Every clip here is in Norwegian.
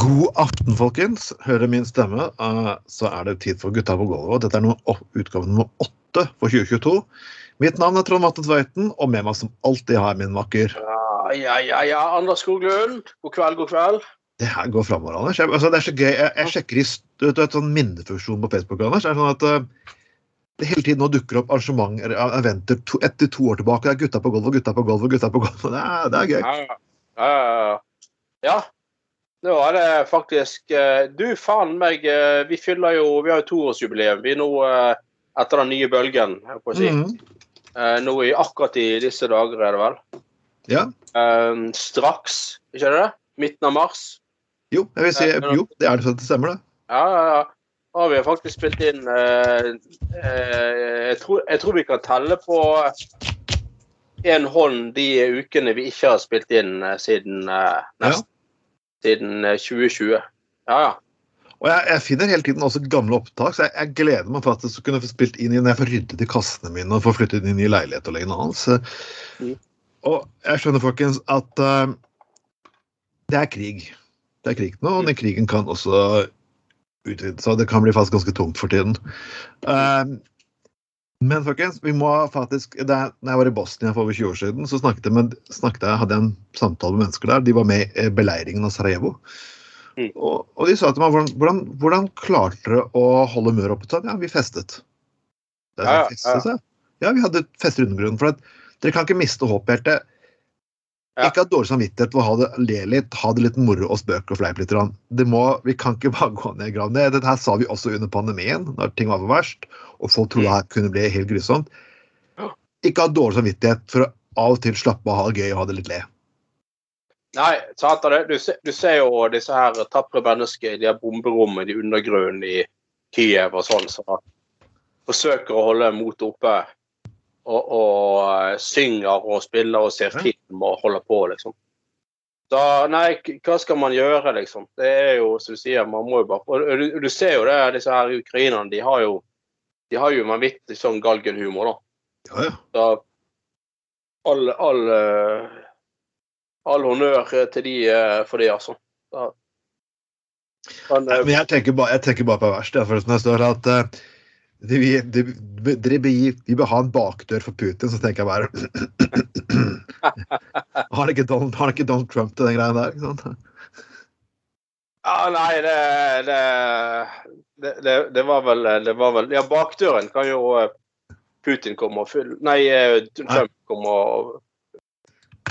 God aften, folkens. Hører min stemme, eh, så er det tid for Gutta på gulvet. Dette er noe, utgave nummer åtte for 2022. Mitt navn er Trond Matte Tveiten, og med meg som alltid har jeg min makker. Ja, ja, ja, ja. Anders Skoglund. God kveld, god kveld. Det her går framover, Anders. Jeg, altså, det er så gøy. Jeg, jeg sjekker i du vet, sånn minnefunksjon på Facebook, Anders. Det er sånn at eh, det hele tiden nå dukker opp arrangementer, Jeg eventer to, etter to år tilbake. Det er Gutta på gulvet, Gutta på gulvet, Gutta på gulvet. Det det er gøy. Ja, ja, ja. ja. Nå er det faktisk eh, Du, faen meg, eh, vi fyller jo Vi har jo toårsjubileum. Vi er nå eh, etter den nye bølgen, på å si. Eh, Nå i akkurat i disse dager, er det vel. Ja. Um, Straks, ikke det det? Midten av mars. Jo, jeg vil si jo, det er det, som stemmer, det. Ja, ja, ja. Da har faktisk spilt inn eh, eh, jeg, tror, jeg tror vi kan telle på én hånd de ukene vi ikke har spilt inn siden eh, nesten siden eh, 2020. Ja, ja. Og jeg, jeg finner hele tiden også gamle opptak, så jeg, jeg gleder meg faktisk til å kunne få spilt inn i når jeg får ryddet i kassene mine og få flyttet inn i leilighet og legge annet. Så. Mm. Og jeg skjønner, folkens, at uh, det er krig. Det er krig nå, og den krigen kan også utvide seg. Det kan bli faktisk ganske tungt for tiden. Eh, men folkens, vi må faktisk er, jeg var i Bosnia for over 20 år siden, så snakket jeg, med, snakket jeg, hadde en samtale med mennesker der. De var med i beleiringen av Sarajevo. Mm. Og, og de sa til meg hvordan, hvordan, klarte dere å holde humøret oppe? Sånn, ja, vi festet. Det er Ja, ja, ja. ja, vi hadde fester under grunnen. For at dere kan ikke miste håpet Ja. Ikke ha dårlig samvittighet for å ha det, le litt, ha det litt moro og spøke og fleip litt. Det må, vi kan ikke bare gå ned i graven. Dette her sa vi også under pandemien, når ting var for verst, og folk trodde det her kunne bli helt grusomt. Ikke ha dårlig samvittighet for å av og til slappe av, ha det gøy og ha det litt le. Nei, det. Du, du ser jo disse her tapre mennesker i de her bomberommene i undergrunnen i Kiev og sånn, som forsøker å holde motet oppe. Og, og eh, synger og spiller og ser film og holder på, liksom. Da, nei, hva skal man gjøre, liksom? Det er jo, som du sier, man må jo bare Og du, du ser jo det, disse her ukrainerne, de har jo de har jo vanvittig sånn galgenhumor, da. Ja, ja. Så all, all, eh, all honnør til de eh, for det, altså. Da, men, jeg tenker bare, jeg tenker bare på verst. Jeg, for når det står at eh, de, vi, de, de bør ha en bakdør for Putin, så tenker jeg bare Har ikke Donald, har ikke Donald Trump til den greia der? ikke sant? ja, nei, det, det, det, det, det var vel Det var vel Ja, bakdøren kan jo eh, Putin komme og fylle Nei, eh, Trump komme og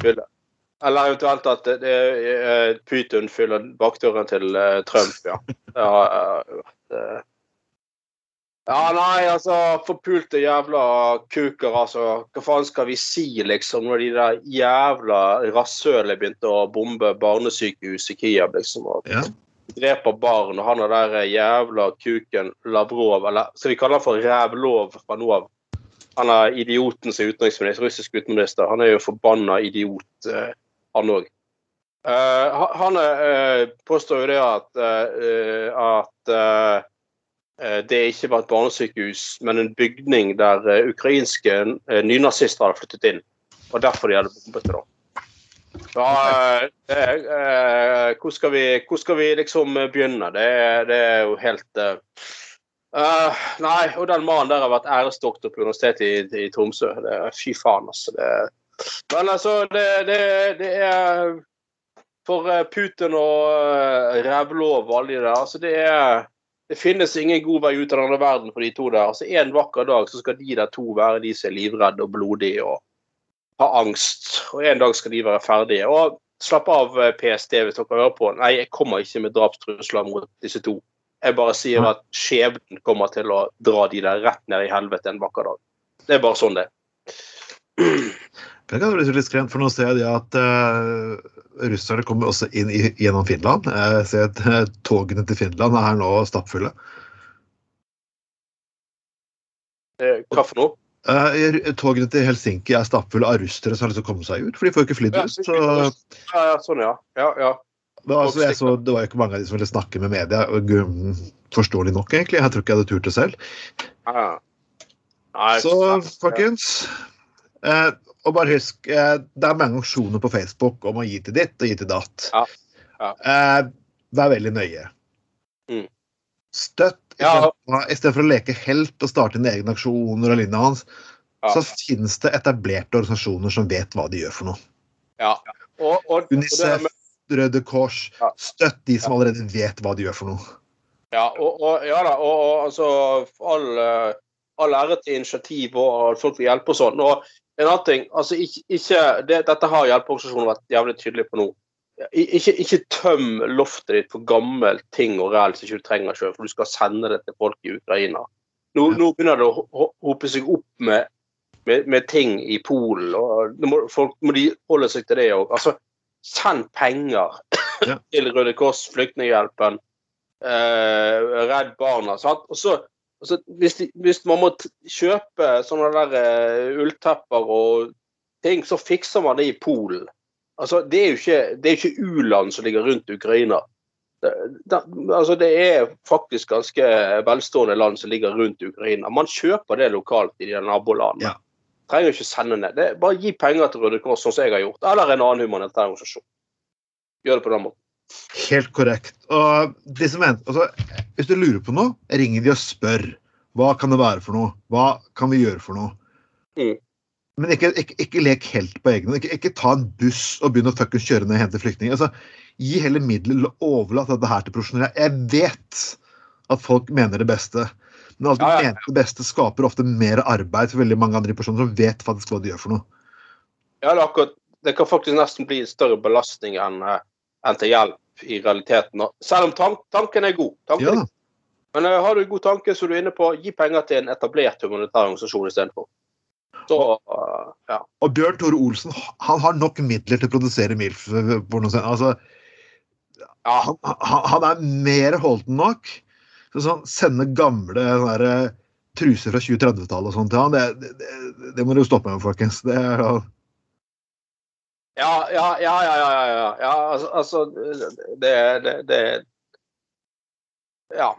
fylle. Eller eventuelt at det, det, eh, Putin fyller bakdøren til Trump, ja. ja har det, ja, nei, altså Forpulte jævla kuker, altså. Hva faen skal vi si, liksom, når de der jævla rasshølene begynte å bombe barnesykehus i Kiev, liksom. og Ja. dreper barn, og han og der jævla kuken Lavrov, eller skal vi kalle han for Rævlov fra nå av? Han er idioten som er utenriksminister, russisk utenriksminister. Han er jo forbanna idiot, eh, han òg. han uh, påstår jo det at, uh, at eh, er ikke bare et barnesykehus, men en bygning der eh, ukrainske eh, nynazister hadde flyttet inn. Og derfor de hadde bombet det, da. Ja, hvor, skal vi, hvor skal vi liksom begynne? Det, det er jo helt eh, Nei, og den mannen der har vært æresdoktor på Universitetet i, i Tromsø. Det, fy faen, altså. Det, men altså, det, det, det er For Putin og uh, Revlov og alle de der, altså det er det finnes ingen god vei ut av denne verden for de to der. Altså En vakker dag så skal de der to være de som er livredde og blodige og har angst. Og en dag skal de være ferdige. Og slapp av, eh, PST, hvis dere hører på. Nei, jeg kommer ikke med drapstrusler mot disse to. Jeg bare sier at skjebnen kommer til å dra de der rett ned i helvete en vakker dag. Det er bare sånn det er. Det kan bli litt skremt, for nå ser jeg at uh, russerne kommer også inn i, gjennom Finland. Jeg ser at uh, togene til Finland er nå stappfulle. Eh, Hva for noe? Uh, togene til Helsinki er stappfulle av russere som har lyst til å komme seg ut, for de får ikke flydd ut. Så Ja, ja, sånn, ja. ja, ja. det var, altså, så, det var jo ikke mange av de som ville snakke med media. og Forståelig nok, egentlig. Jeg tror ikke jeg hadde turt det selv. ja. Nei, Så folkens eh, Og bare husk, eh, det er mange aksjoner på Facebook om å gi til ditt og gi til datt. Ja, ja. Eh, vær veldig nøye. Mm. Støtt. Ja. I stedet for å leke helt og starte dine egne aksjoner og lignende hans, Ja. så finnes det etablerte organisasjoner som vet hva de gjør for noe. Ja. Og, og, Unicef, Røde Kors. Støtt de som allerede vet hva de gjør for noe. Ja, og, og, ja da, og, altså all, eh, all ære til initiativ og folk vil hjelpe og sånn. Og en annen ting, altså ikke, ikke det, Dette har hjelpeorganisasjonen vært jævlig tydelig på nå. Ikke, ikke tøm loftet ditt for gammel ting og ræl som ikke du trenger sjøl, for du skal sende det til folk i Ukraina. Nå, Ja. nå begynner det å ho- ho- hope seg opp med, med, med ting i Polen, og må, folk må de holde seg til det òg. Altså, send penger Ja. til Røde Kors, Flyktninghjelpen, eh, Redd Barna. Sant? Og så, og så hvis, de, hvis man må kjøpe sånne der uh, ulltepper og ting, så fikser man det i Polen. Altså, det er jo ikke, det er ikke u-land som ligger rundt Ukraina. Det, det, altså, det er faktisk ganske velstående land som ligger rundt Ukraina. Man kjøper det lokalt i de nabolandene. Ja. Trenger ikke sende ned. Det, bare gi penger til Røde Kors, sånn som jeg har gjort. Eller en annen humanitær organisasjon. Gjør det på den måten. Helt korrekt. Og de som venter, altså, hvis du lurer på noe, ringer de og spør. Hva kan det være for noe? Hva kan vi gjøre for noe? Mm. Men ikke, ikke, ikke lek helt på egen hånd. Ikke, ikke ta en buss og begynne å fuckings kjøre ned og hente flyktninger. Altså, gi heller midler og overlat dette her til profesjonelle. Jeg vet at folk mener det beste. Men alt du Ja, ja, mener det beste skaper ofte mer arbeid for veldig mange andre personer som vet faktisk hva de gjør for noe. Ja, det, akkurat, det kan faktisk nesten bli en større belastning enn eh, enn til hjelp i realiteten. Selv om tank, tanken er god. Tanken Ja, er, men uh, har du en god tanke, så er du inne på gi penger til en etablert humanitær organisasjon istedenfor. Så uh, ja. Og Bjørn Tore Olsen han har nok midler til å produsere MILF-porno. Altså, ja. han, han, er mer holden nok. Så sånn, sende gamle der, eh, truser fra 2030-tallet og sånt til han, det, det, det, det må du stoppe med, folkens. Det er, Ja, ja, ja, ja, ja, ja, ja. ja altså, altså det, det, det Ja.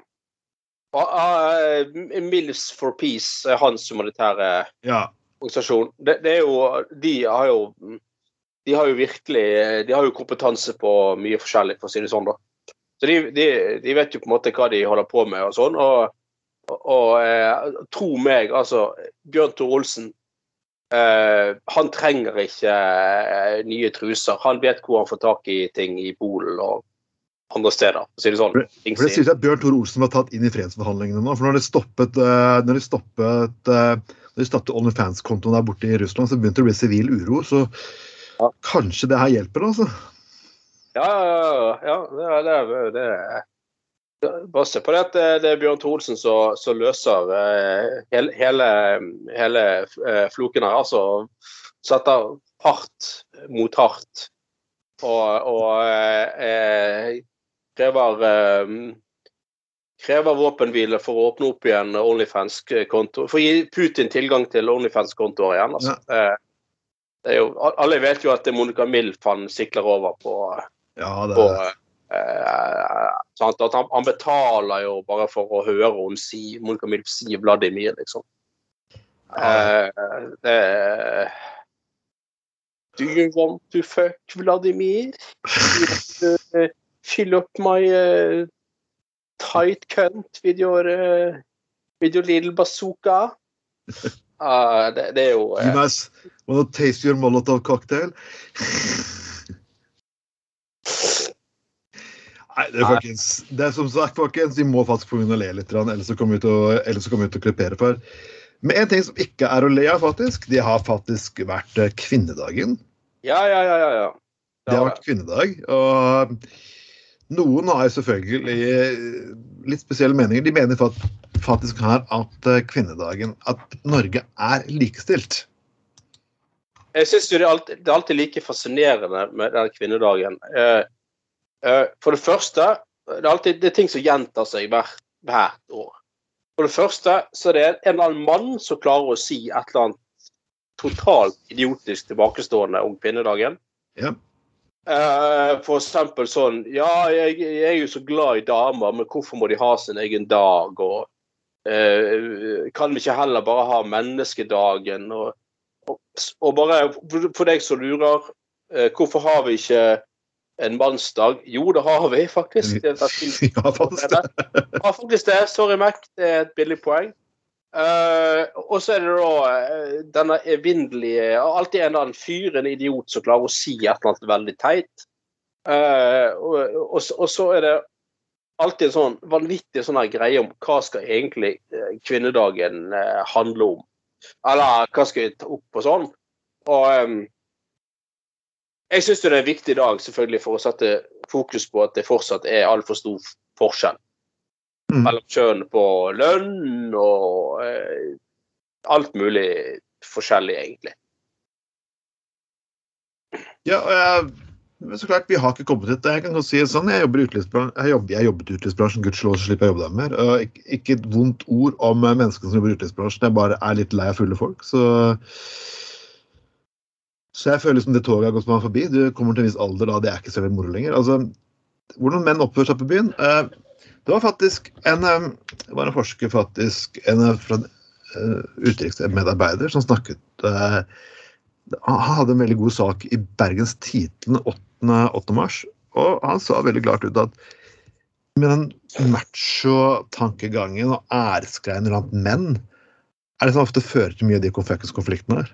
Eh, Mills for Peace er hans humanitære ja. organisasjon. Det, det er jo De har jo De har jo virkelig De har jo kompetanse på mye forskjellig, for å si det sånn, da. Så de, de, de vet jo på en måte hva de holder på med og sånn. Og, og, og eh, tro meg, altså Bjørn Tor Olsen eh, Han trenger ikke uh, nye truser. Han vet hvor han får tak i ting i Polen og andre steder. Si det sånn. For, For det sies at Bjørn Tore Olsen var tatt inn i fredsforhandlingene nå. For når de stoppet, uh, når de stoppet, eh, når de stoppet OnlyFans-kontoen der borte i Russland, så begynte det å bli sivil uro. Så Ja. kanskje det her hjelper, altså. Ja, ja, ja. ja det, det, det, Bare se på det at det, det er Bjørn Tore som som løser eh, hele, hele, hele eh, floken her. Altså setter hardt mot hardt. Og, og eh, eh, krever eh, krever våpenhvile for å åpne opp igjen Onlyfans-konto. For å gi Putin tilgang til Onlyfans-kontoer igjen. Altså. Eh, det er jo, alle vet jo at Monica Milf han sikler over på Ja, det på, eh? At han, han betaler jo bare for å høre hun si Monica Milf si Vladimir, liksom. Ja. Eh, det Do you want to fuck Vladimir? Uh, fill up my uh, tight cunt with your, uh, with your little bazooka? Uh, det, det er jo You eh, guys wanna taste your Molotov cocktail? Nei, det er folkens. Det er som sagt, folkens, vi må faktisk få begynne å le litt, ellers så kommer vi til å, ellers kommer vi til å klippere for. Men en ting som ikke er å le av, faktisk, det har faktisk vært eh, kvinnedagen. Ja, ja, ja, ja. ja. Det har vært kvinnedag. Og noen har jo selvfølgelig litt spesielle meninger. De mener faktisk her at eh, kvinnedagen At Norge er likestilt. Jeg syns det, er alltid- det er alltid like fascinerende med den kvinnedagen. Eh, eh, for det første det er, alltid, det er ting som gjentar seg hvert, hvert år. For det første så er det en eller annen mann som klarer å si et eller annet totalt idiotisk tilbakestående om kvinnedagen. Ja. Uh, for eksempel sånn Ja, jeg, jeg er jo så glad i damer, men hvorfor må de ha sin egen dag? Og uh, kan vi ikke heller bare ha menneskedagen? Og, og, og bare for- for deg som lurer, uh, hvorfor har vi ikke en mannsdag? Jo, det har vi faktisk. Det Ja, faktisk det. ja, faktisk det. Sorry, Mac. Det er et billig poeng. Uh, og så er det da eh, denne evinnelige Alltid en eller annen fyr, en idiot, som klarer å si et eller annet veldig teit. Uh, og, og, så- og så er det alltid en sånn vanvittig sånn her greie om hva skal egentlig kvinnedagen handle om. Eller hva skal vi ta opp og sånn. Og em, jeg syns det er en viktig dag selvfølgelig for å sette fokus på at det fortsatt er altfor stor forskjell Mm. mellom kjønn på lønn og eh, alt mulig forskjellig, egentlig. Ja, og jeg, men så klart, vi har ikke kommet dit. Jeg kan godt si det sånn, jeg jobber i jeg, jobber, jeg jobbet i utelivsbransjen, gudskjelov så slipper jeg jobbe der mer. Ikke, ikke et vondt ord om menneskene som jobber i utelivsbransjen, jeg bare er litt lei av fulle folk. Så, så jeg føler som det toget har gått meg forbi. Du kommer til en viss alder da, det er ikke så veldig moro lenger. Altså, hvordan menn oppfører seg på byen. eh, Det var faktisk en, eh, det var en forsker faktisk, en eh, fra utenriksmedarbeider som snakket han hadde en veldig god sak i Bergens Tidende 8. 8. mars. Og han sa veldig klart ut at med den macho-tankegangen og æresgreiene rundt menn er det som ofte fører til mye av de konfliktene her.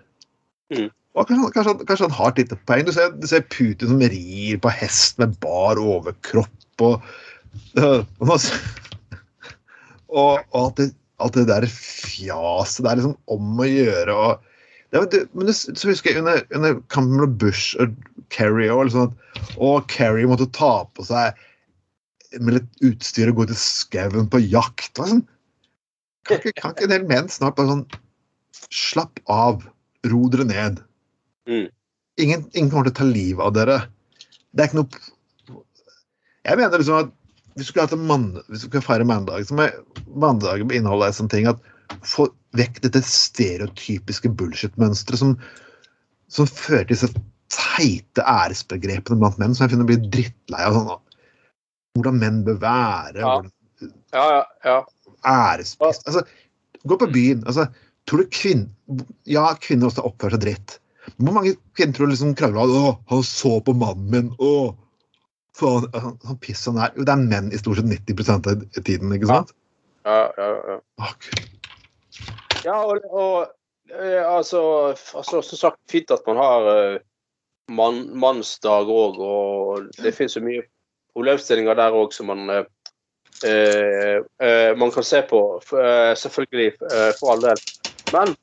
Mm. Og kanskje, han- kanskje han har et lite poeng. Du ser, du ser Putin som rir på hest med bar overkropp og og, og, alt, det, alt det der fjaset. Det er liksom om å gjøre. og det, det, men så husker jeg under, under kampen mellom Bush og Kerry og liksom at og Kerry måtte ta på seg med litt utstyr og gå til skauen på jakt. Det sånn, kan, ikke, kan ikke en del menn snart bare sånn Slapp av. Ro dere ned. Mm. Ingen, ingen kommer til å ta livet av dere. Det er ikke noe Jeg mener liksom at hvis du en mann, hvis du skulle feire mandag, så må mandagen inneholde en sånn ting at få vekk dette stereotypiske bullshit-mønsteret som, som fører til disse teite æresbegrepene blant menn som jeg finner blir drittlei av. sånn Hvordan menn bør være. Ja. hvordan Ja, ja, ja. Æresbegrep altså, Gå på byen. altså, tror du kvinn, Ja, kvinner også oppfører seg dritt. Hvor mange kvinner tror du liksom krangler om han så på mannen min', 'Å, faen, han, han piss han er'? Jo, det er menn i stort sett 90% av tiden, ikke sant? ja, ja, ja. Å, Ja, og, og eh, altså, altså Som sagt, fint at man har man, mannsdag òg, og det finnes jo mye problemstillinger der òg som man eh, eh, eh, man kan se på, eh, selvfølgelig, eh, for all del. Men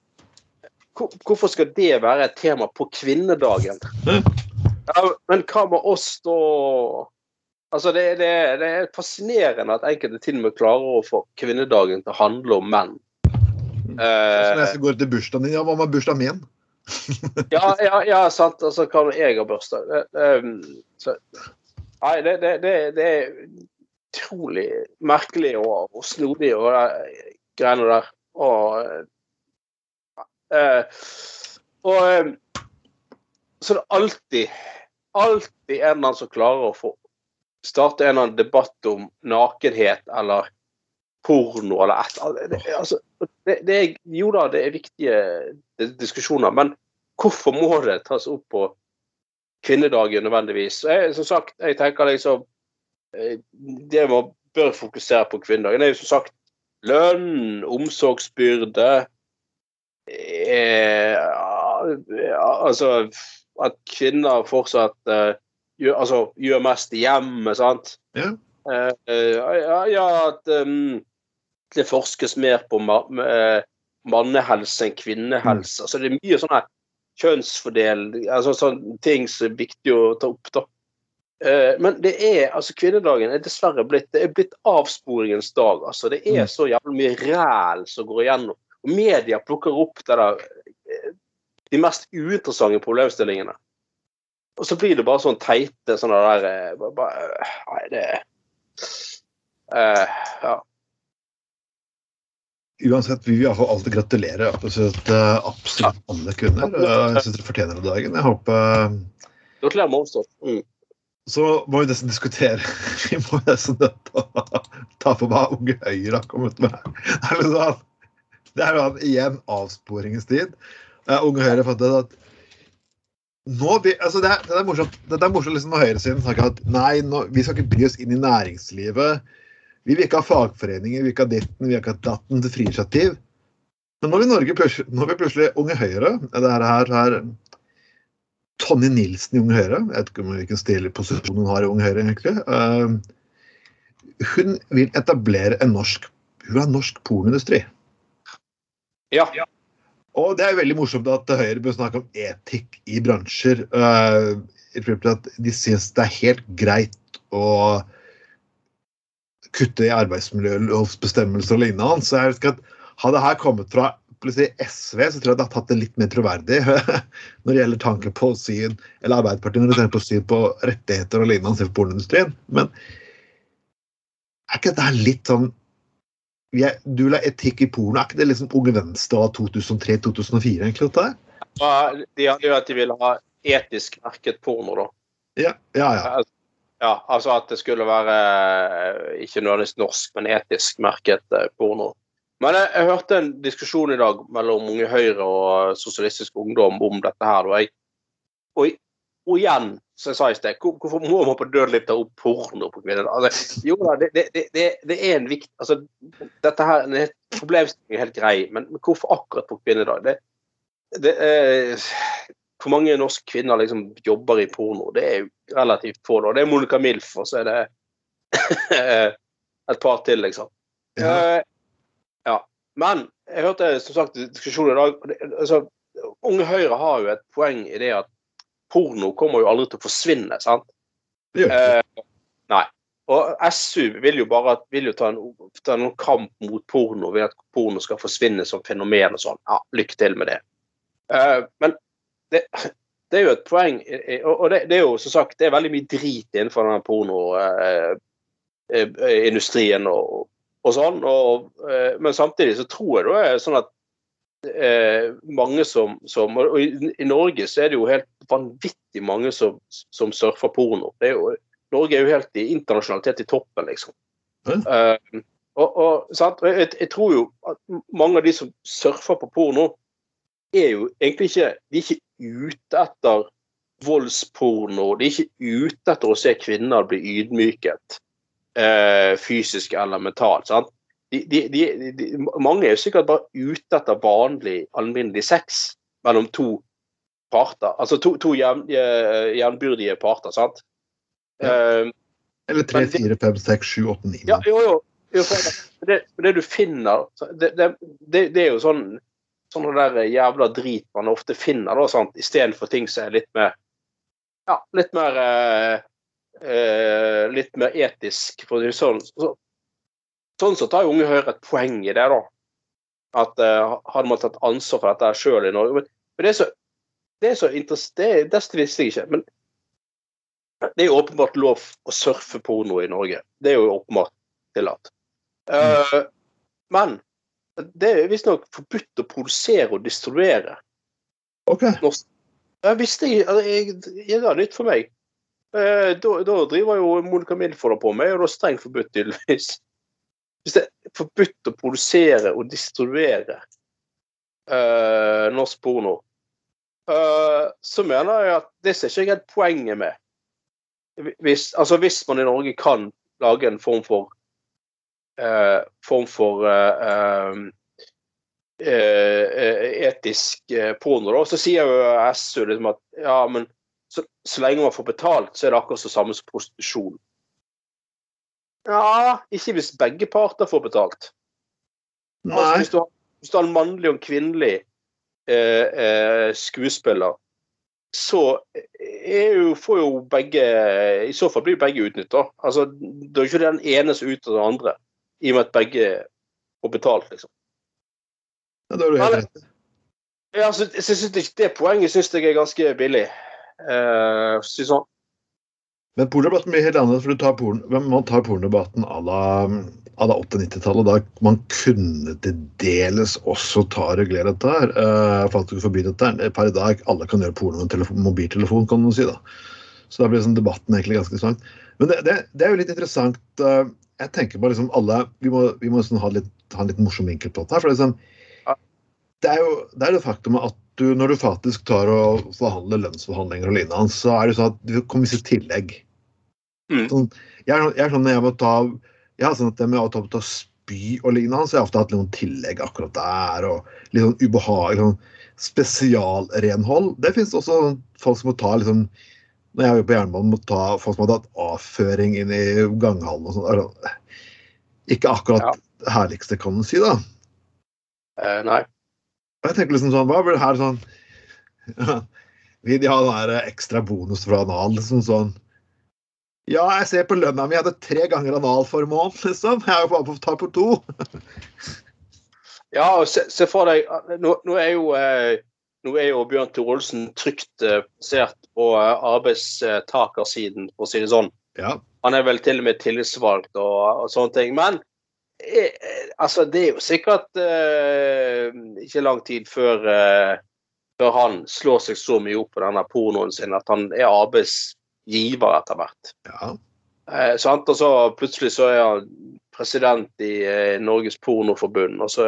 hvorfor skal det være et tema på kvinnedagen? Ja, men hva med oss, da? Altså, det, det, det er fascinerende at enkelte til og med klarer å få kvinnedagen til å handle om menn. Så når jeg går til bursdagen din, ja, hva med bursdagen min? ja, ja, ja, sant. Altså, hva når jeg har bursdag? Så- Nei, det, det, er utrolig merkelig og, og snodig og de greiene der. Og eh, Og eh, så det er alltid, alltid en eller annen som klarer å få starte en eller annen debatt om nakenhet eller porno eller et. Det- Altså, det, det er, jo da, det er viktige diskusjoner, men hvorfor må det tas opp på kvinnedagen nødvendigvis? Jeg, som sagt, jeg tenker liksom eh, Det man bør fokusere på kvinnedagen, er jo som sagt lønn, omsorgsbyrde eh, Altså at kvinner fortsatt eh, gjør, altså, gjør mest i hjemmet, sant? Ja. Eh, ja, at um, det forskes mer på ma eh, mannehelse enn kvinnehelse. Altså, det er mye sånne kjønnsfordeling, altså sånne ting som er viktig å ta opp. da. Eh, men det er, altså kvinnedagen er dessverre blitt det er blitt avsporingens dag. altså Det er Mm. så jævlig mye ræl som går igjennom. Og media plukker opp der, eh, de mest uinteressante problemstillingene. Og så blir det bare sånn teite sånne der eh, bare, bare, Nei, det uh, Ja. Uansett, vi vil alltid gratulere absolutt, absolutt alle. Eh, Jeg syns dere fortjener det dagen. Jeg håper Gratulerer med overstått. Mm. Så må vi nesten diskutere Vi må nesten ta for hva Unge Høyre har kommet med. Det er, litt sånn, det er sånn, igjen avsporingens tid. Uh, Unge Høyre fant ut at nå, altså det, er, det er morsomt det er morsomt liksom når høyresiden snakker at nei, nå, vi skal ikke bry oss inn i næringslivet. Vi vil ikke ha fagforeninger, vi vil ikke ha ditten, vi vil ikke ha datten til frie initiativ. Men nå er vi Norge plutselig, nå vil plutselig Unge Høyre. Det er her, her Tonje Nilsen i Unge Høyre. Jeg vet ikke hvilken stil posisjon hun har i Unge Høyre, egentlig. Uh, hun vil etablere en norsk Hun har ha norsk pornoindustri. Ja. Og det er veldig morsomt at Høyre bør snakke om etikk i bransjer. Eh, at de syns det er helt greit å kutte i arbeidsmiljølovsbestemmelser og lignende. Så jeg husker at Hadde her kommet fra SV, så tror jeg det har tatt det litt mer troverdig når det gjelder tanken på syn, eller Arbeiderpartiet når det gjelder på syn på rettigheter og lignende for pornoindustrien. Men er ikke dette litt sånn er, Du la etikk i porno, er ikke det liksom Unge Venstre av 2003-2004, egentlig? dette? Ja, De hadde jo at de ville ha etisk merket porno, da. Ja, ja. ja. Ja, altså at det skulle være eh, ikke nødvendigvis norsk, men etisk merket eh, porno. Men jeg, jeg hørte en diskusjon i dag mellom Unge Høyre og Sosialistisk Ungdom om dette her. Og, jeg, og, og igjen, som jeg sa i sted, hvorfor må man på dødelig ta opp porno på kvinner? Altså, jo da, det, det, det, det er en viktig altså, Dette her det, Problemstillingen er helt grei, men, men hvorfor akkurat på kvinnedag? Det, det er hvor mange norske kvinner liksom jobber i porno? Det er jo relativt få. da. Det er Monica Milf, og så er det et par til, liksom. ja. Eh, ja. Men jeg hørte som sagt diskusjonen i dag. altså, Unge Høyre har jo et poeng i det at porno kommer jo aldri til å forsvinne. sant? Det. Eh, nei. Og SU vil jo bare vil jo ta en, ta en kamp mot porno ved at porno skal forsvinne som fenomen og sånn. Ja, lykke til med det. Eh, men det, det er jo et poeng, eh, og det, det er jo som sagt det er veldig mye drit innenfor denne pornoindustrien og, og sånn. Og, eh, men samtidig så tror jeg det er sånn at eh, mange som, som Og i, i Norge så er det jo helt vanvittig mange som, som surfer porno. Det er jo, Norge er jo helt i internasjonalitet i toppen, liksom. Eh, og, og, og jeg, jeg tror jo at mange av de som surfer på porno, er jo egentlig ikke De er ikke ute etter voldsporno. De er ikke ute etter å se kvinner bli ydmyket eh, fysisk eller mentalt. sant? De, de, de, mange er jo sikkert bare ute etter vanlig, alminnelig sex mellom to parter. Altså to, to eh, jevnbyrdige parter, sant? Eh, Eller 3, 4, 5, 6, 7, 8, 9. ja, jo, jo. jo det, det du finner det, det, det, det er jo sånn sånne der jævla drit man ofte finner, da, sant? istedenfor ting som er litt mer Ja, litt mer eh, eh, Litt mer etisk, for sånn. Så, sånn så tar jo Unge Høyre et poeng i det, da. At uh, hadde man tatt ansvar for dette sjøl i Norge Men, men det er så det er så interessant det, visste jeg ikke. Men det er jo åpenbart lov å surfe porno i Norge. Det er jo åpenbart tillatt. Eh, men det er visstnok forbudt å produsere og distribuere Ok. norsk. Jeg visste ikke altså, jeg, Det er nytt for meg. Eh, da, da driver jo Monica Milford på med, og det er strengt forbudt, tydeligvis. Hvis det er forbudt å produsere og distribuere uh, norsk porno, uh, så mener jeg at det ser ikke jeg helt poenget med. Hvis, altså hvis man i Norge kan lage en form for uh, form for eh, etisk porno, da, så sier jo SU liksom at ja, men så, så lenge man får betalt, så er det akkurat det samme som prostitusjon. Ja, ikke hvis begge parter får betalt. Altså, Nei. hvis, du har, hvis du har en mannlig og en kvinnelig eh, eh, skuespiller, så jo, får jo begge I så fall blir begge utnytta. Altså, det er jo ikke den ene som utnytter den andre, i og med at begge får betalt, liksom. Ja, det har du helt rett i. Ja, altså, jeg synes ikke Det poenget syns jeg er ganske billig. Uh, for Men pornodebatten blir helt annerledes, for du tar porn, man tar pornodebatten à la, la 80-90-tallet. Da man kunne til dels også ta og regulere dette her. Uh, faktisk forby dette her. Per i dag alle kan gjøre porno med telefon, mobiltelefon, kan man si. da. Så da blir liksom debatten egentlig ganske interessant. Men det, det, det er jo litt interessant. Uh, jeg tenker på liksom alle Vi må, vi må liksom ha, litt, ha en litt morsom vinkel på dette. her, for liksom, det er jo det er det faktum at du, når du faktisk tar og forhandler lønnsforhandlinger og lignende, så er det sånn at det kommer visse tillegg. Mm. Sånn, jeg, er, sånn- jeg er sånn når jeg må ta jeg har sånn at det med å ta, ta spy og lignende, så jeg har ofte hatt noen tillegg akkurat der. og Litt sånn ubehagelig sånn spesialrenhold. Det fins også folk som må ta liksom Når jeg er på jernbanen, må ta folk som har tatt avføring inn i ganghallen og sånn. Altså, Ikke akkurat det herligste, kan du si, da. Eh, nei. Jeg tenker liksom sånn, Hva blir det her sånn de ha den der ekstra bonus fra anal? Liksom sånn Ja, jeg ser på lønna mi, jeg hadde tre ganger analformål, liksom. Jeg er jo bare på ta på to. Ja, og se, se for deg Nå, nå er jo eh, nå er jo Bjørn Tore Olsen trygt eh, plassert på eh, arbeidstakersiden, for å si det sånn. Ja. Han er vel til og med tillitsvalgt og, og sånne ting. Men eh, altså, det er jo sikkert eh, ikke lang tid før, eh, før han slår seg så mye opp på denne pornoen sin at han er arbeidsgiver etter hvert. ja. Eh, sant? Og så plutselig så er han president i eh, Norges Pornoforbund, og så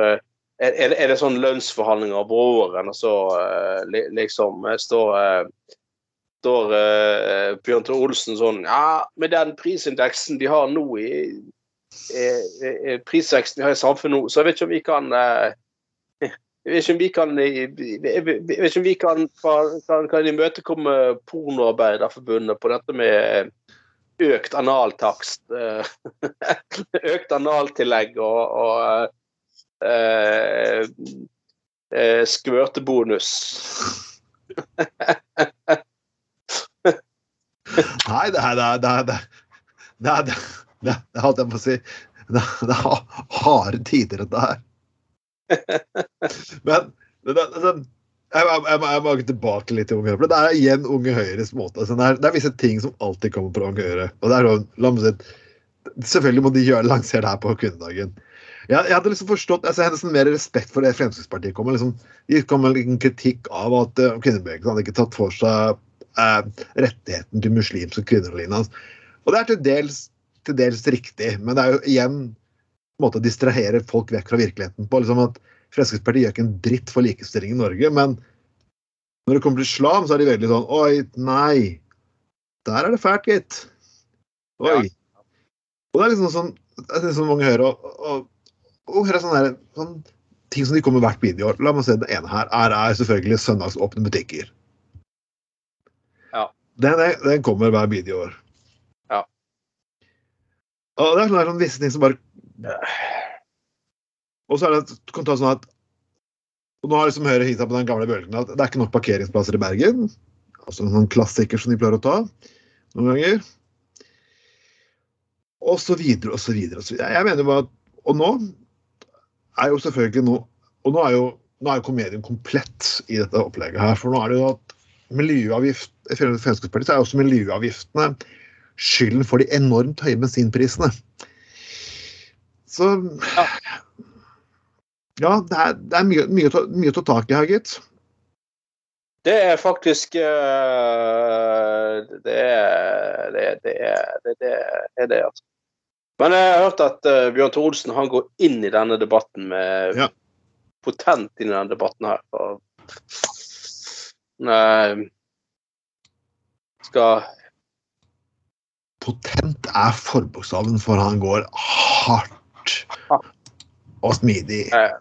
er, er, er det sånn lønnsforhandlinger over åren, og så eh, liksom eh, står eh, står eh, Bjørn Tore Olsen sånn Ja, med den prisindeksen de har nå i i, i Prisveksten de har i samfunnet nå, så jeg vet ikke om vi kan eh, jeg vet ikke om vi kan, om vi kan, kan, imøtekomme Pornoarbeiderforbundet på dette med økt analtakst. eh, økt analtillegg og, og eh, eh, skvørtebonus. Nei, det er det er, det er, det er, det er, er, er, holdt jeg på å si er, det er harde tider, dette her. Men det, det, det, jeg, jeg, jeg, må- tilbake litt til Unge Høyre. Det er igjen Unge Høyres måte. Altså, det, er, det er visse ting som alltid kommer på Unge Høyre. Og det er sånn, Selvfølgelig må de gjøre lansere det her på kvinnedagen. Jeg, jeg hadde liksom forstått, altså Jeg hadde liksom mer respekt for det Fremskrittspartiet kom med. Liksom, de kom med en kritikk av at uh, kvinnebevegelsen hadde ikke tatt for seg uh, rettigheten til muslimske kvinner og. Og det er til dels, til dels riktig, men det er jo igjen måte å distrahere folk vekk fra virkeligheten på. liksom at Fremskrittspartiet gjør ikke en dritt for likestilling i Norge, men når det kommer til islam, så er de veldig sånn Oi, nei. Der er det fælt, gitt. Oi. Og det er liksom sånn jeg liksom mange hører og, og, og hører sånne, der, sånn ting som de kommer hvert videoår. La meg se det ene her. Er, er selvfølgelig søndagsåpne butikker. Ja. Den, den kommer hver videoår. Ja. Og det er sånne, sånne visse ting som bare Og så er det du kan ta sånn at og Nå har liksom Høyre hita på den gamle bølgen at det er ikke nok parkeringsplasser i Bergen. Altså en sånn klassiker som de pleier å ta noen ganger. Og så videre og så videre. Og så videre. Jeg mener bare at Og nå er jo selvfølgelig nå Og nå er jo nå er jo komedien komplett i dette opplegget her. For nå er det jo at miljøavgift Fremskrittspartiet er også miljøavgiftene skylden for de enormt høye bensinprisene. Så Ja. Ja, det er, det er mye, mye, mye å ta tak i her, gitt. Det er faktisk eh, Det er det, det, er, det, det er det, altså. Men jeg har hørt at eh, Bjørn Olsen han går inn i denne debatten med Ja. potent inn i denne debatten her. Og, nei, skal Potent er forbokstaven, for han går hardt og smidig eh,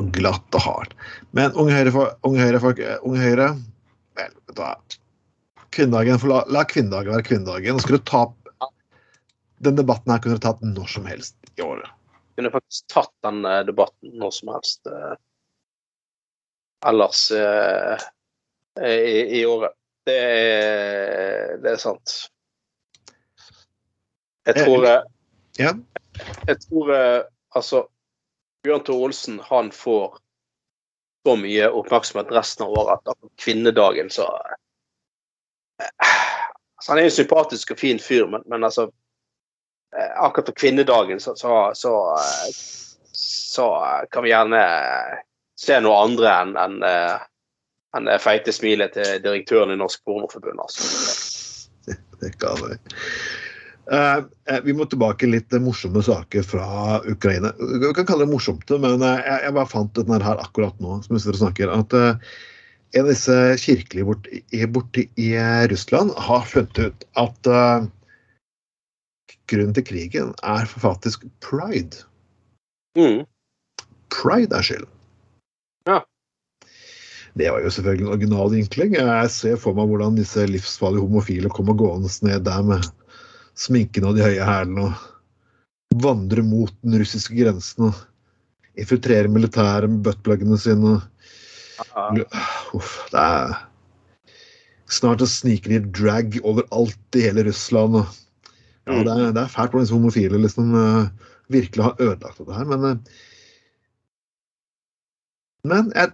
og glatt og hardt. Men Unge Høyre, unge Høyre, folk, Unge Høyre Vel, vet du hva. Kvinnedagen, for la, la kvinnedagen være kvinnedagen. Skulle du ta Den debatten her kunne du tatt når som helst i året. kunne faktisk tatt den eh, debatten når som helst. eh. ellers eh, i, i året. Det er, det er sant. Jeg tror jeg, Ja. Jeg tror eh, altså Bjørn Tore Olsen han får så mye oppmerksomhet resten av året at på kvinnedagen så eh, altså, Han er en sympatisk og fin fyr, men, men altså eh, Akkurat på kvinnedagen så, så, så, så kan vi gjerne se noe andre enn en, enn det feite smilet til direktøren i Norsk Pornoforbund. Altså. Det kan vi. Eh, eh, vi må tilbake litt morsomme saker fra Ukraina. Vi kan kalle det morsomt, men eh, jeg, jeg bare fant den her akkurat nå. som dere snakker, at En av disse kirkelige borte borte i Russland har funnet ut at grunnen til krigen er faktisk pride. Mm. Pride er skyld. Ja. Det var jo selvfølgelig en original vinkling. Jeg ser for meg hvordan disse livsfarlige homofile kommer gående ned der med sminken og de høye hælene og vandre mot den russiske grensen og infiltrere militæret med buttpluggene sine. Uff, det er Snart så sniker de drag overalt i hele Russland. Og, ja, det, er, det er fælt hvordan disse homofile liksom eh, virkelig har ødelagt dette her, men eh, Men jeg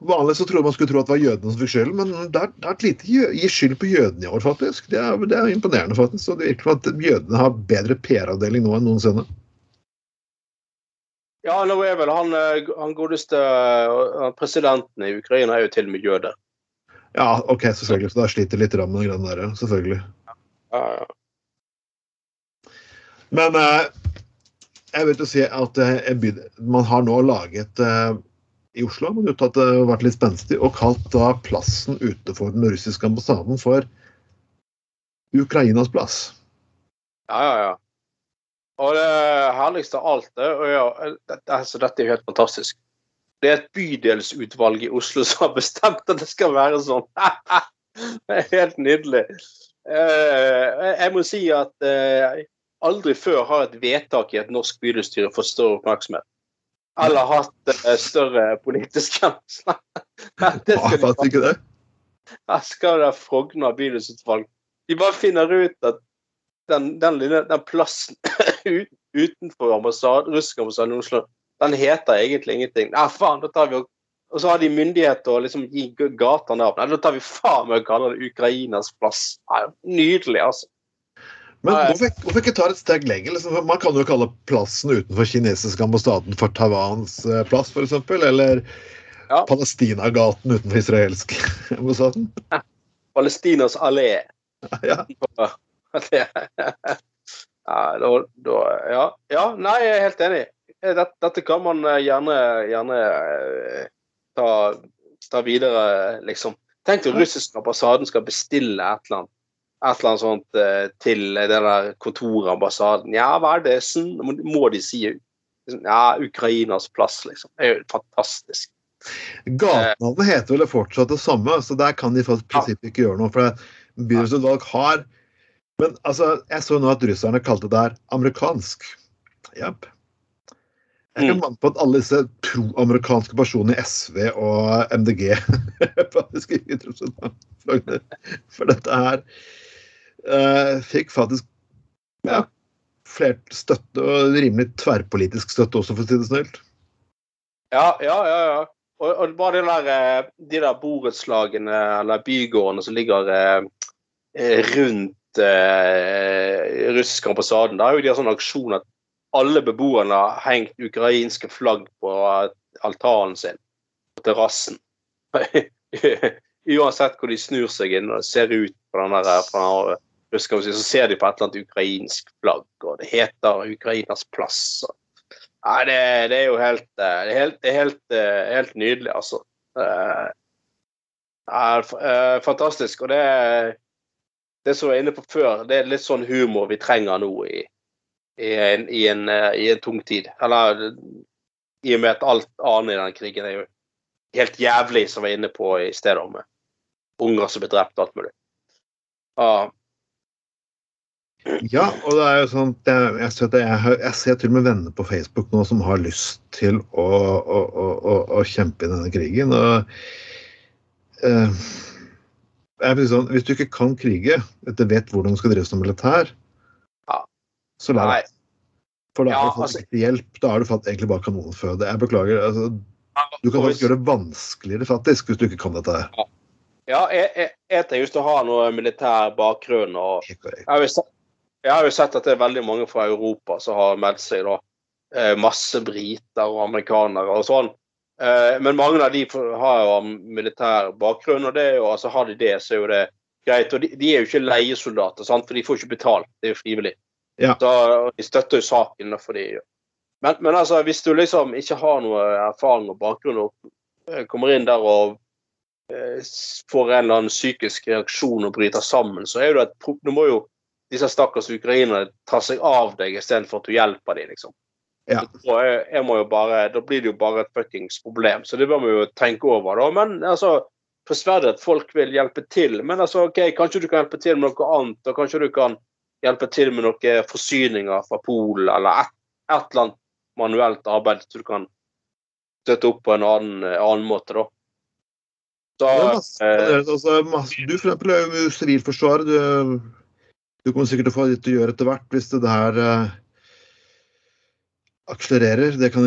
Vanligvis så trodde man skulle tro at det var jødene som fikk skylden, men det er, det er et lite gi skyld på jødene i år, faktisk. Det er, det er imponerende, faktisk. Og det virker som at jødene har bedre PR-avdeling nå enn noensinne. Ja, nå er vel han, eh, han godeste eh, presidenten i Ukraina er jo til og med jøde. Ja, OK, selvfølgelig. Så da sliter litt med den greia der, ja. selvfølgelig. Ja, ja. Men eh, jeg vil jo si at eh, man har nå laget eh, i Oslo har uttalt at det har vært litt spenstig, og kalt da plassen utenfor den russiske ambassaden for Ukrainas plass. Ja, ja, ja. Og det herligste av alt det, ja, det, altså, Dette er jo helt fantastisk. Det er et bydelsutvalg i Oslo som har bestemt at det skal være sånn. det er helt nydelig. Eh, jeg må si at eh, aldri før har et vedtak i et norsk bydelsstyre fått større oppmerksomhet. Eller hatt eh, større politisk gjennomslag. Det skal de ikke det. her skal det Frogner bydelsutvalg. De bare finner ut at den, den, den plassen utenfor ambassade, russisk ambassade i Oslo, den heter egentlig ingenting. Nei, faen, da tar vi og og så har de myndighet til å liksom gi gata navn. Nei, da tar vi faen meg og kaller det Ukrainas plass. Nei, nydelig, altså. Men hvorfor, hvorfor ikke ta et steg lenger? Liksom? Man kan jo kalle plassen utenfor kinesiske ambassaden for Taiwans eh, plass, f.eks. Eller Ja. Palestinagaten utenfor israelsk ambassaden. Palestinas allé. Ja. Ja, da, da, ja, ja, nei, jeg er helt enig. Eh, Dette, dette kan man eh, gjerne, gjerne ta, ta videre, liksom. Tenk om russiske ambassaden skal bestille et eller annet, et eller annet sånt eh, til det der kontorambassaden. Ja, hva er det? Sånn, må, de si ja, Ukrainas plass, liksom. Det er jo fantastisk. Gatenavnet heter vel fortsatt det samme, så der kan de faktisk prinsippet ikke gjøre noe. For bydelsutvalg har Men altså, jeg så nå at russerne kalte det her amerikansk. Jepp. Jeg kan manne på at alle disse pro-amerikanske personene i SV og MDG faktisk ikke for, dette her fikk faktisk ja, flert støtte, og rimelig tverrpolitisk støtte også, for å si det snilt. Ja, ja, ja. ja. Og, og bare der, eh, de der borettslagene eller bygårdene som ligger eh, eh, rundt eh, russisk ambassaden, da er jo de har sånn aksjon at alle beboerne har hengt ukrainske flagg på altaren sin på terrassen. Uansett hvor de snur seg inn og ser ut på den der fra russiske si, så ser de på et eller annet ukrainsk flagg, og det heter Ukrainas plass. Nei, det, det er jo helt eh, Det er helt, det er helt, eh, helt nydelig, altså. Er eh, fantastisk. Og det det som jeg var inne på før, det er litt sånn humor vi trenger nå i, i, en, i, en, i en tung tid. Eller i og med at alt annet i den krigen er jo helt jævlig, som jeg var inne på i stedet, med unger som blir drept og alt mulig. Ja. Ja, og det er jo sånn jeg, jeg, ser jeg, jeg ser til og med venner på Facebook nå som har lyst til å, å, å, å, kjempe i denne krigen. Og, eh, sånn, hvis du ikke kan krige, du vet hvordan du skal drive som militær, Ja. så lær deg. For da Ja, har du fått altså- ekte hjelp. Da har du fått egentlig bare kanonføde. Jeg beklager. Altså, du kan faktisk gjøre det vanskeligere faktisk, hvis du ikke kan dette. Ja, Ja, jeg, jeg, jeg trenger ikke å ha noe militær bakgrunn. og jeg sett, jeg har jo sett at det er veldig mange fra Europa som har meldt seg. da. Eh, Masse briter og amerikanere og sånn. Eh, Men mange av de har jo militær bakgrunn, og det er jo, altså har de det, så er jo det greit. Og de, de er jo ikke leiesoldater, sant? for de får ikke betalt. Det er jo frivillig. Ja. Så de støtter jo saken. for de men, men altså, hvis du liksom ikke har noe erfaring og bakgrunn og eh, kommer inn der og eh, får en eller annen psykisk reaksjon og bryter sammen, så er jo det et Du må jo disse stakkars ukrainerne tar seg av deg istedenfor at du hjelper dem, liksom. Ja. Jeg jo bare, da blir det jo bare et fuckings problem. Så det bør vi jo tenke over, da. Men altså Prisverdig at folk vil hjelpe til, men altså, ok, kanskje du kan hjelpe til med noe annet, og kanskje du kan hjelpe til med noen forsyninger fra Polen, eller et, et eller annet manuelt arbeid så du kan støtte opp på en annen, annen måte, da. Så, er masse, eh, altså, masse, du for eksempel er jo sivilforsvar. Du, du kommer sikkert til å få litt å gjøre etter hvert hvis det der uh, akselererer. Det kan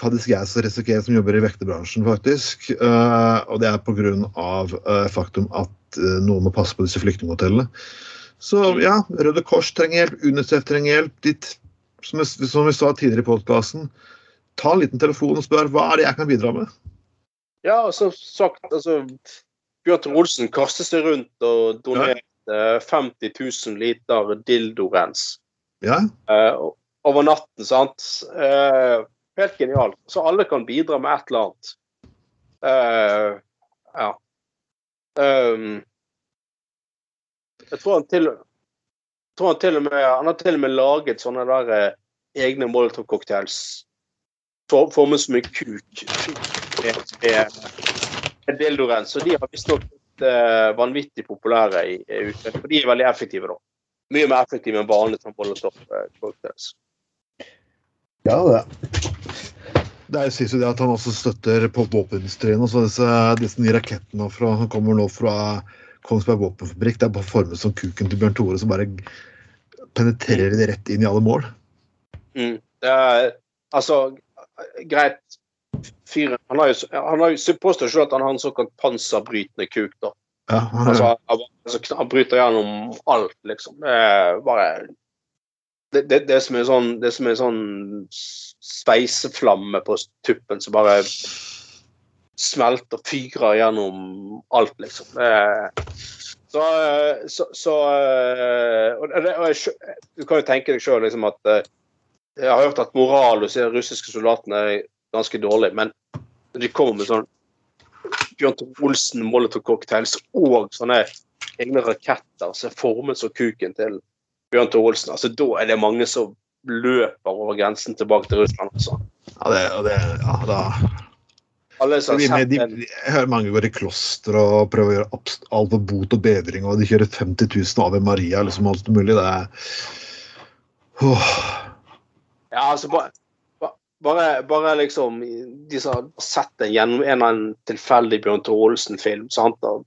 faktisk jeg som risikere som jobber i vekterbransjen, faktisk. Uh, og det er pga. Uh, faktum at uh, noen må passe på disse flyktninghotellene. Så ja, Røde Kors trenger hjelp, UNICEF trenger hjelp. Ditt, som, jeg, som vi sa tidligere i podkasten, ta en liten telefon og spør hva er det jeg kan bidra med. ja, som sagt, altså Bjørn Olsen kaster seg rundt og donerte 50 000 liter dildorens. Ja, Uh, over natten, sant. Uh, helt genialt. Så alle kan bidra med et eller annet. Uh, ja. Um, jeg tror han til, tror han til og med Han har til og med laget sånne der eh, egne Molotov-cocktails for- formet som en kuk med, med, med dildorens. Så de har visstnok eh, vanvittig populære i, i ute. For de er veldig effektive, da. Mye mer effektive enn vanlig sånn Molotov-cocktails. Ja, det. Det er jo sies jo det at han også støtter på våpenindustrien. også disse, disse nye rakettene fra, som kommer nå fra Kongsberg våpenfabrikk. Det er bare formet som kuken til Bjørn Tore, som bare penetrerer det rett inn i alle mål. Mm. Det er, altså, greit Fyren Han har jo, han har jo påstår selv at han har en såkalt panserbrytende kuk. da. Ja, han, Altså, han, altså, han bryter gjennom alt, liksom. Det er bare det, det, det som er sånn det som er sånn sveiseflamme på tuppen som bare smelter og fyrer gjennom alt, liksom. Det er, så, så, så og det, og jeg, Du kan jo tenke deg sjøl liksom at eh, Jeg har hørt at moral hos de russiske soldatene ganske dårlig, men de kommer med sånn Bjørn Tore Olsen Molotov-cocktails og sånne egne raketter som er formet som kuken til Bjørn Tore Olsen, altså da er det mange som løper over grensen tilbake til Russland. Altså. ja, det, det, ja, da, Alle som har de, sett den. jeg hører mange går i kloster og prøver å gjøre alt for bot og bedring, og de kjører 50 000 Ave Maria, liksom alt mulig. Det er Åh. Ja, altså bare, ba- bare, bare liksom De som har sett det gjennom en eller annen tilfeldig Bjørn Tore Olsen-film, og,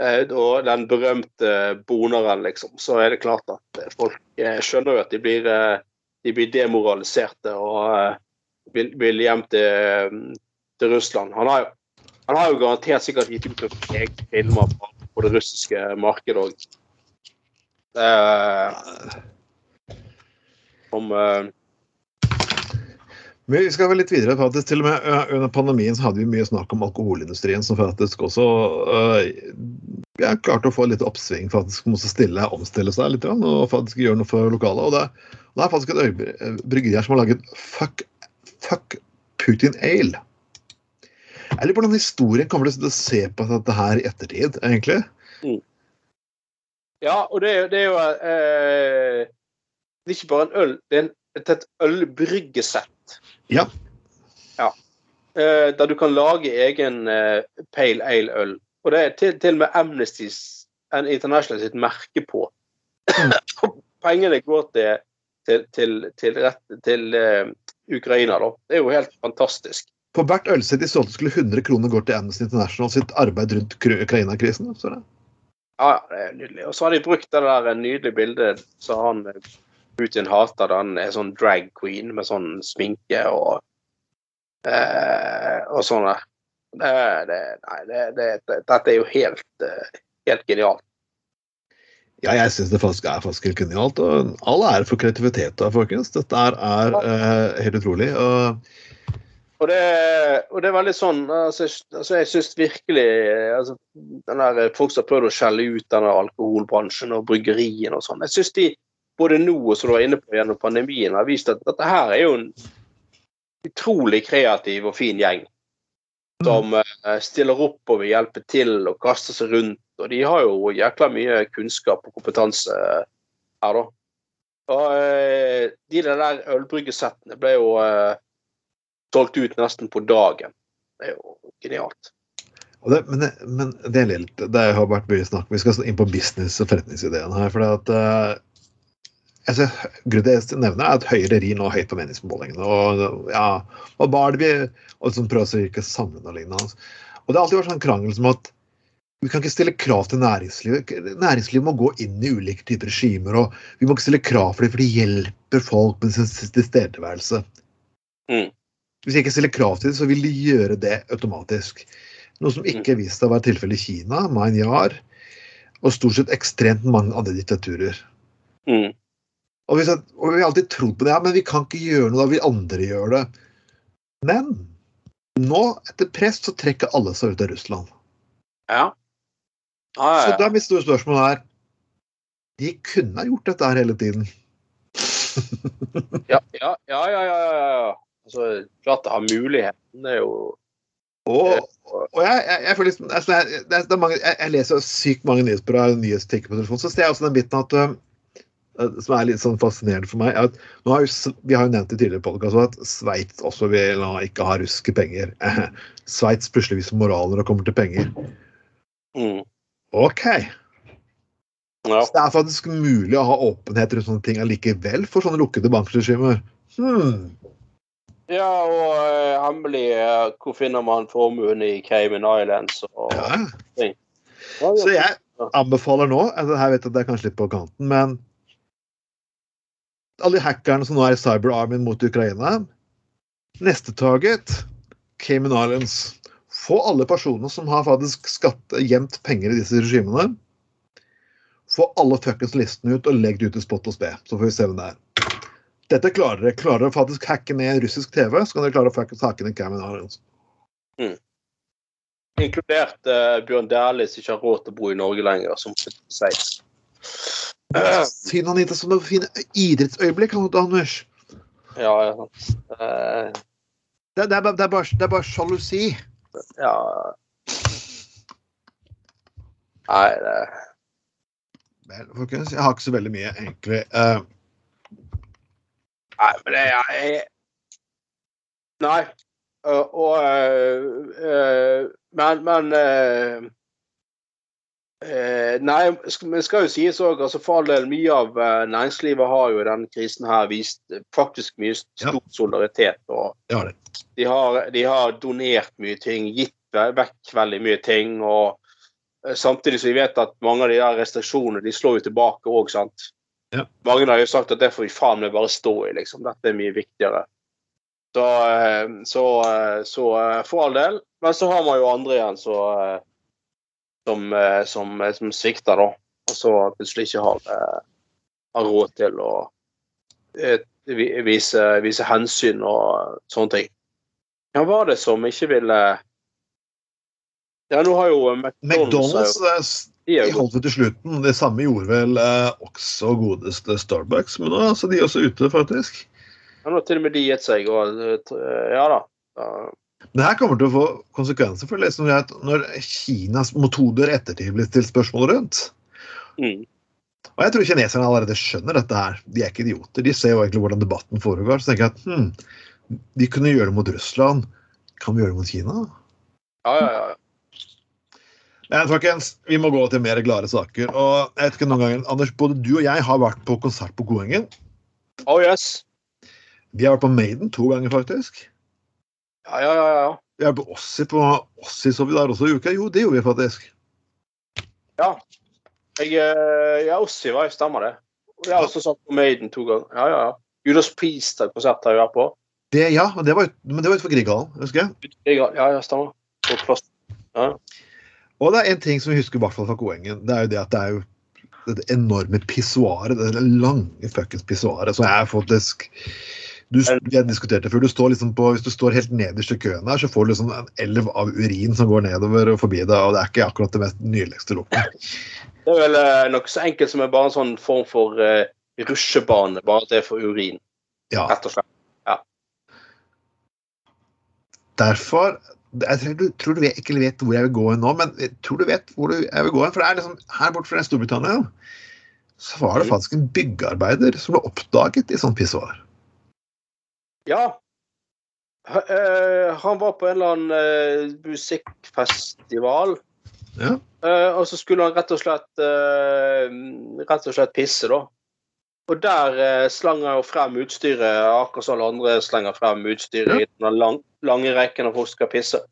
eh, og den berømte boneren, liksom, så er det klart at folk eh, skjønner jo at de blir, eh, de blir demoraliserte og vil, vil hjem til, til Russland. Han har, han har jo garantert sikkert gitt ut noen egne filmer på, det russiske markedet òg. om eh, Men vi skal vel litt videre. faktisk Til og med Under pandemien så hadde vi mye snakk om alkoholindustrien, som faktisk også øh, ja, klarte å få litt oppsving. faktisk Måtte stille, omstille seg litt og faktisk gjøre noe for lokale. Og det, det er faktisk et øyebry- bryggeri her som har laget Fuck, fuck Putin Ale. Jeg lurer på hvordan historien kommer til å se på dette her i ettertid, egentlig. Ja, og det, er jo- det er jo eh, Det er ikke bare en øl, det er en, et, et ølbryggesett. Ja. Ja. Eh, der du kan lage egen eh, pale ale-øl. Og det er til, til og med Amnesty International sitt merke på. pengene går til, til, til, til, rett, til eh, Ukraina, da. Det er jo helt fantastisk. På hvert ølsett de solgte, skulle 100 kroner gå til Amnesty International sitt arbeid rundt Ukraina-krisen. Ja, ja, det er nydelig. Og så har de brukt det der nydelige bildet som han Putin hater. den, Han er sånn drag queen med sånn sminke og eh, og sånn. Det, det, nei, det, det, det, dette er jo helt, eh, helt genialt. Ja, jeg syns det faktisk er faktisk helt genialt. Og all ære for kreativitet, da, folkens. Dette er, er eh, helt utrolig. Og Og det, og det er veldig sånn altså, jeg- altså Jeg syns virkelig eh, altså, den der, Folk som har prøvd å skjelle ut denne alkoholbransjen og bryggeriene og sånn. Jeg syns de, både nå og som du var inne på gjennom pandemien, har vist at dette her er jo en utrolig kreativ og fin gjeng. Som eh, stiller opp og vil hjelpe til og kaster seg rundt. Og de har jo jækla mye kunnskap og kompetanse her, da. Og eh, de der ølbryggesettene ble jo eh, solgt ut nesten på dagen. Det er jo genialt. Det, men, men det litt, det har vært mye snakk Vi skal inn på business- og forretningsideen her. for det at eh, altså, Grunnen til at jeg nevner er at Høyre rir nå høyt på meningsmålingene. Og ja, og hva er det vi og sånn prøver å virke sammenlignende. altså. Og det har alltid vært sånn krangel som at vi kan ikke stille krav til næringslivet. Næringslivet må gå inn i ulike typer regimer. og Vi må ikke stille krav for dem, for de hjelper folk med sin tilstedeværelse. Mm. Hvis jeg ikke stiller krav til det, så vil de gjøre det automatisk. Noe som ikke viste seg å være tilfellet i Kina, Myanmar og stort sett ekstremt mange andre diktaturer. Mm. Og vi, og vi har alltid trodd på det, ja, men vi kan ikke gjøre noe, da vi andre gjør det. Men nå, etter press, så trekker alle seg ut av Russland. Ja. Ja, Så da er mitt store spørsmål her De kunne ha gjort dette her hele tiden. ja, ja, ja, ja, ja, ja, ja. Altså, klart det har muligheten. Det er jo Og, og jeg, jeg, jeg føler liksom altså, jeg, det det mange, jeg, leser sykt mange nyhetsbyrå nyhetstikker på telefonen, så ser jeg også den biten at som er litt sånn fascinerende for meg, at har jo, vi har jo nevnt i tidligere podkast at Sveits også vil ikke ha russiske penger. Sveits plutselig viser moral når det kommer til penger. mm. OK. Ja. Så det er faktisk mulig å ha åpenhet rundt sånne ting allikevel for sånne lukkede bankregimer. Hmm. ja, og eh, hemmelig eh, Hvor finner man formuen i Cayman Islands? Og, Ja. Ja, ja. Så jeg anbefaler nå altså Her vet jeg at det er kanskje litt på kanten, men alle de hackerne som nå er i cyberarmen mot Ukraina Neste target Cayman Islands. Få alle personene som har faktisk skatt, gjemt penger i disse regimene. Få alle fuckings listene ut og legg det ut i spot og spe. Så får vi se hvem det er. Dette klarer dere. Klarer dere faktisk hacke ned russisk TV, så kan dere klare å fuckings hacke ned Cayman Islands. Inkludert uh, Bjørn Dæhlie, som ikke har råd til å bo i Norge lenger, som sitter på Sveits. Synd han ikke har sånne fine idrettsøyeblikk, han, Anders. Ja, ja. Eh, Det, det, er, det, er bare, det er bare sjalusi. ja. Nei, det Vel, folkens, jeg har ikke så veldig mye, egentlig. Uh, Nei, men det er jeg, Nei. Uh, og Men, men øh, Nei, men skal jo sies òg, altså for all del, mye av øh, næringslivet har jo i denne krisen her vist øh, faktisk mye stor solidaritet. og ja, de har, de har donert mye ting, gitt vekk veldig mye ting. og eh, Samtidig som vi vet at mange av de der restriksjonene de slår jo tilbake òg. Ja. Mange har jo sagt at det får vi faen meg bare stå i, liksom. Dette er mye viktigere. Så, eh, så, eh, så eh, for all del. Men så har man jo andre igjen så, eh, som, eh, som, eh, som svikter, da. Og så plutselig ikke har, eh, har råd til å vise, vise hensyn og sånne ting. Hvem var det som ikke ville Ja, nå har jo McDonald's, McDonald's de holdt det til slutten. Det samme gjorde vel også godeste Starbucks, men nå er altså de også ute, faktisk. ja, Nå til og med de gitt seg, og Ja da. Det her kommer til å få konsekvenser for det som at når Kinas metoder ettertid blir stilt spørsmål rundt. mm. Og jeg tror kineserne allerede skjønner dette her. De er ikke idioter. De ser jo egentlig hvordan debatten foregår. Så tenker jeg at hm, de kunne gjøre det mot Russland. Kan vi gjøre det mot Kina? ja, ja, ja. Men folkens, vi må gå til mer glade saker. Og jeg vet ikke noen ganger, Anders, både du og jeg har vært på konsert på Koengen. Oh yes. Vi har vært på Maiden to ganger, faktisk. Ja, ja, ja. ja. Er på Ossi på Ossi, så vi der også i uka. Jo, det gjorde vi faktisk. Ja. Jeg, eh, ja, Ossi var jeg, stemmer det. Og jeg har også sagt på Maiden to ganger. Ja, ja, ja. Judas Priest-konsert har jeg vært på. Det, ja, og det var, men det var utenfor Grieghallen, husker jeg. Ja, ja, stemmer. På plass. Ja. Og det er en ting som vi husker i hvert fall fra Koengen. Det er jo det at det er jo det enorme pissoaret, det lange fuckings pissoaret. Så jeg faktisk du, Vi har diskutert det før. Du står liksom på, hvis du står helt nederst i køen her, så får du liksom en elv av urin som går nedover og forbi deg, og det er ikke akkurat det mest nydeligste lukten. Det er vel eh, noe så enkelt som er bare en sånn form for eh, rusjebane, bare at det er for urin, Ja, rett og slett. derfor jeg tror du, tror du vet, ikke vet hvor jeg vil gå hen nå, men jeg tror du vet hvor du, jeg vil gå hen. For det er liksom, her borte fra Storbritannia så var det Mm. faktisk en byggearbeider som ble oppdaget i sånn pissoar. Ja. Eh, han var på en eller annen eh, musikkfestival. Ja. Eh, og så skulle han rett og slett rett og slett pisse, da. Og der slang han jo frem utstyret, akkurat som alle andre slenger frem utstyret i den lang, lange rekken av folk skal pisse.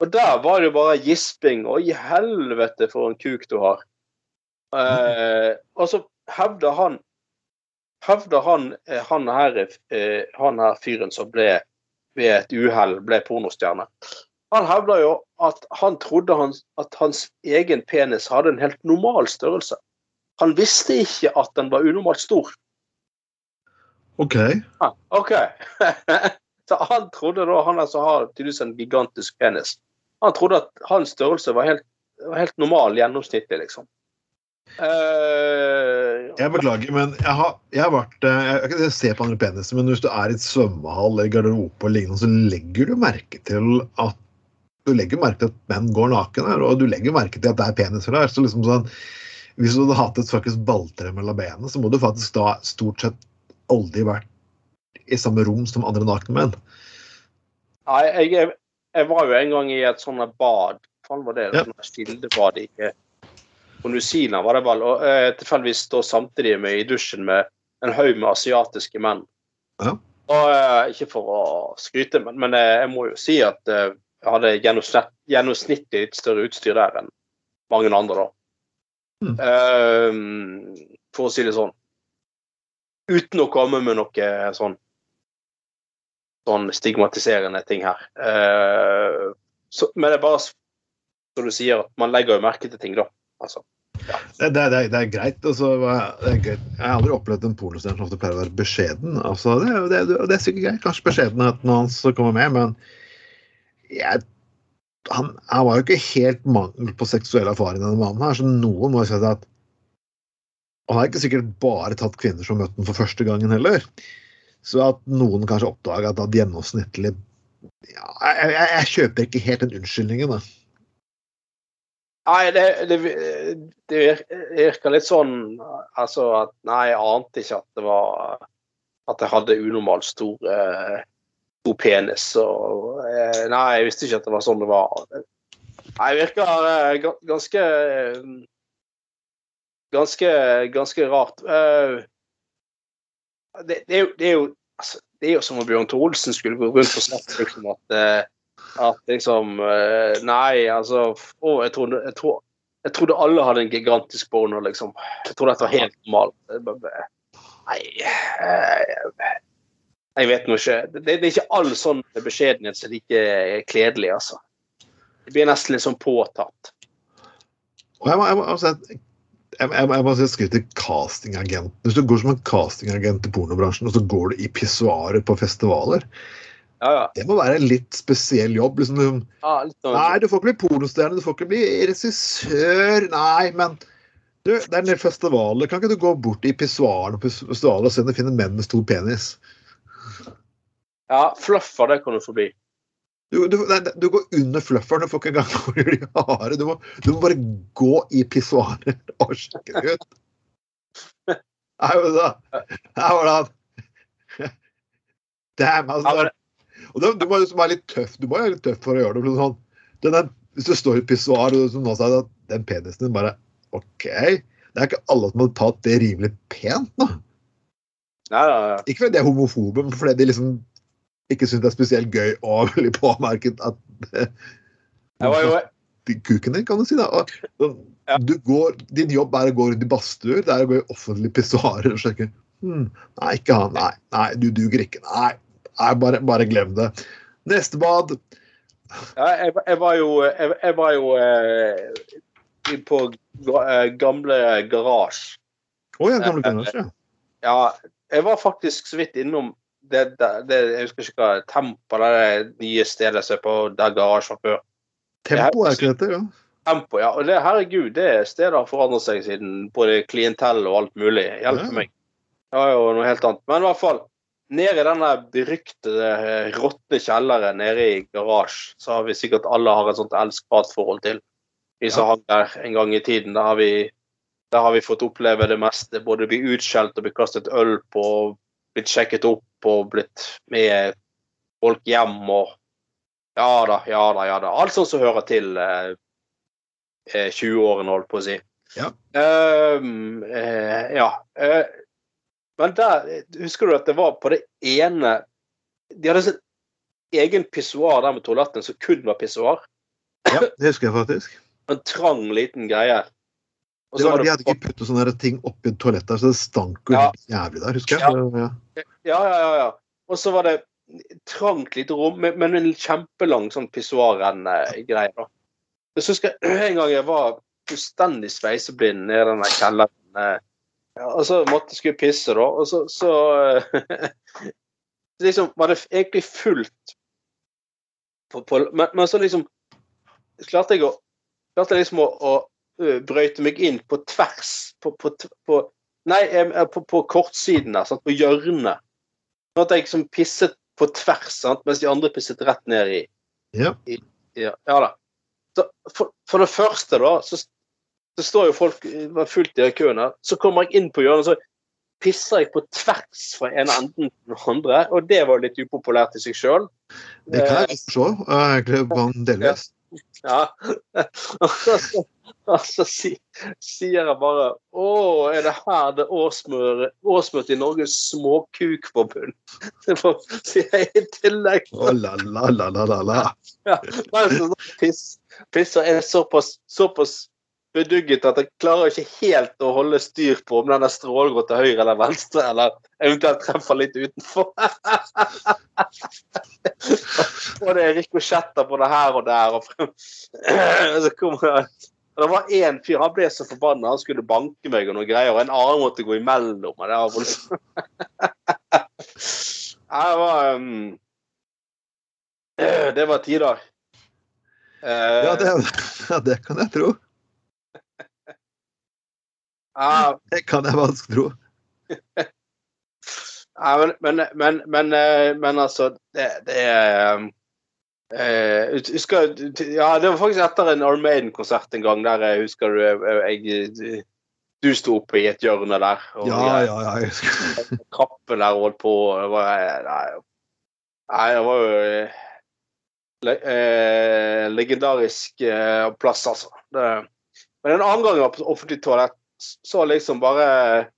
Og der var det jo bare gisping. Og i helvete for en kuk du har. Eh, og så hevder han hevder han, eh, han, her, eh, han her fyren som ble ved et uhell ble pornostjerne. Han hevder jo at han trodde han, at hans egen penis hadde en helt normal størrelse. Han visste ikke at den var unormalt stor. OK. Ah, OK. Så han trodde da, han altså har tydeligvis en gigantisk penis, han trodde at hans størrelse var helt, var helt normal, gjennomsnittlig, liksom. Eh, Jeg beklager, men jeg har, jeg har vært eh, Jeg kan ikke se på andre peniser, men hvis du er i et svømmehall eller garderobe, og lignende, så legger du merke til at du legger merke til at menn går naken her, og du legger merke til at det er peniser der. så liksom sånn, Hvis du hadde hatt et faktisk balltre mellom benene, så må du faktisk da stort sett aldri vært i samme rom som andre nakne menn. Nei, jeg, jeg, var jo en gang i et sånt bad. Hva var det? Ja. Sånn Kildebad i på New Zealand, var det vel. Og eh, tilfeldigvis stå samtidig med i dusjen med en haug med asiatiske menn. Ja. Og eh, Ikke for å skryte, men, men eh, jeg må jo si at eh, jeg hadde gjennomsnitt, gjennomsnittlig litt større utstyr der enn mange andre, da. Mm. Eh, for å si det sånn. Uten å komme med noe sånn sånn stigmatiserende ting her. Eh, så, men det er bare som du sier, at man legger jo merke til ting, da. Altså. Det, det, det, er- greit. Altså, det er greit. Jeg har aldri opplevd en pornostjerne som ofte pleier å være beskjeden. Altså, det, det, det er sikkert greit. Kanskje beskjedenheten hans kommer med, men jeg, han, han var jo ikke helt mangel på seksuell erfaring, denne mannen her, så noen må jo si at Han har ikke sikkert bare tatt kvinner som møtte ham for første gangen heller. Så at noen kanskje oppdaga at gjennomsnittlig ja, jeg, jeg, jeg kjøper ikke helt den unnskyldningen, da. Nei, det, det, det vir- virker litt sånn altså at Nei, jeg ante ikke at det var At jeg hadde unormalt stor, eh, penis. Og, eh, nei, jeg visste ikke at det var sånn det var. Nei, det virker eh, ganske Ganske, ganske rart. Eh, det, det, er jo, det, er jo, altså, det er jo som om Bjørn Thor Olsen skulle gå rundt og snakke liksom at at liksom eh, Nei, altså å, jeg, trodde, jeg, trodde, jeg trodde alle hadde en gigantisk boner, liksom. Jeg trodde dette var helt normalt. Nei eh, Jeg vet nå ikke. Det, det er ikke all sånn beskjedenhet som er like kledelig, altså. Det blir nesten litt sånn påtatt. Og jeg må, jeg må, altså, jeg, jeg, jeg, jeg må si til castingagenten. Hvis du går som en castingagent i pornobransjen, og så går du i pissoaret på festivaler, Ja, ja. det må være en litt spesiell jobb. Liksom, ja nei, du får ikke bli pornostjerne, du får ikke bli regissør, nei, men du, det er en del festivaler. Kan ikke du gå bort i pissoaren på festivaler og se om du finner menn med stor penis? ja, fluffer, det kan du forbi. Du, du, nei, du går under flufferen, du får ikke engang i de harde. Du må, du må bare gå i pissoaren og sjekke det ut. Da Her var det han. Damn, altså. Og du, du må liksom være litt tøff Du må være litt tøff for å gjøre det. Sånn, den der, hvis du står i et pissoar og nå sa at den penisen din bare OK. Det er ikke alle som hadde tatt det rimelig pent, da. Nei, nei, nei. Ikke fordi de er homofobe, men fordi de liksom ikke syns det er spesielt gøy og veldig påmerket at det, var jo kuken din, kan du si. da. Og, du går, din jobb er å gå rundt i badstuer, det er å gå i offentlige pissoarer og sjekke hmm, Nei, ikke han. Nei, nei, du duger ikke. Nei, nei bare, bare glem det. Neste bad. Ja, jeg, jeg var jo, jeg, jeg var jo eh, på eh, gamle garasje. Å ja, gamle garasje. ja. Jeg var faktisk så vidt innom det, det, det Jeg husker ikke hva Tempo, det nye stedet som er på der garasjen var før. Tempo er ikke dette, ja. Tempo, ja. Og det, herregud, det stedet har forandret seg siden både klientell og alt mulig. Hjelp Ja. meg. Det var jo noe helt annet. Men i hvert fall, nede i denne beryktede eh, råtne kjelleren nede i garasje, så har vi sikkert alle har et sånt elsk-hat-forhold til. Vi som hang der en gang i tiden, da har vi der har vi fått oppleve det meste. Både bli utskjelt og bli kastet øl på, blitt sjekket opp og blitt med folk hjem og Ja da, ja da, ja da. Alt sånt som hører til eh, eh, 20-årene, holdt på å si. Ja. Uh, uh, ja. Eh, men der Husker du at det var på det ene De hadde sin egen pissoar der med toaletten som kun var pissoar. ja. Det husker jeg faktisk. En trang, liten greie. Var, var de hadde ikke puttet sånne der ting oppi toalettet, så det stank jo Ja. jævlig der, husker jeg. Ja. Ja, ja, ja. ja. Og så var det trangt lite rom, men en kjempelang sånn pissoarrenn-greie. da. Jeg husker en gang jeg var fullstendig sveiseblind nede i den der kjelleren. Ja, og så måtte skulle pisse, da. Og så, så eh, liksom var det egentlig fullt på, på, men, men så liksom klarte jeg å klarte liksom å, å brøyte meg inn på tvers på, på, på Nei, eh, på, på kortsiden der, sant? på hjørnet. Sånn at jeg liksom pisset på tvers, sant? mens de andre pisset rett ned i Ja. i, ja, ja da. Så for, for det første, da, så, så står jo folk var fullt i køen her. Så kommer jeg inn på hjørnet, så pisser jeg på tvers fra ene enden til den andre. Og det var litt upopulært i seg sjøl. Det kan jeg godt forstå. eh, Egentlig bare delvis. Ja. Og så, og sier jeg bare Å, er det her det årsmøtet årsmøte i Norges Småkukforbund? Det får sier jeg i tillegg. Å, la, la, la, la, la. Ja, men så piss, pisser er såpass, såpass bedugget at jeg klarer ikke helt å holde styr på om denne strålen går til høyre eller venstre, eller eventuelt treffer litt utenfor. og det er rikosjetter både her og der. Og så kommer det var én fyr, han ble så forbanna, han skulle banke meg og noe greier, og en annen måtte gå imellom. Og det det var um, Det var tider. Uh, Ja, det, ja, det kan jeg tro. Ja, Det kan jeg vanskelig tro. Ja, men, men, men, men, eh, altså Det, det er eh, husker, Ja, det var faktisk etter en Arm Maiden-konsert en gang der jeg husker du jeg, jeg, Du sto oppe i et hjørne der. Og Ja, jeg, ja, ja. jeg husker. Kappen der holdt på. Det var, nei, nei, det var jo eh, le, eh, legendarisk eh, plass, altså. Det, men en annen gang jeg var på offentlig toalett, så liksom bare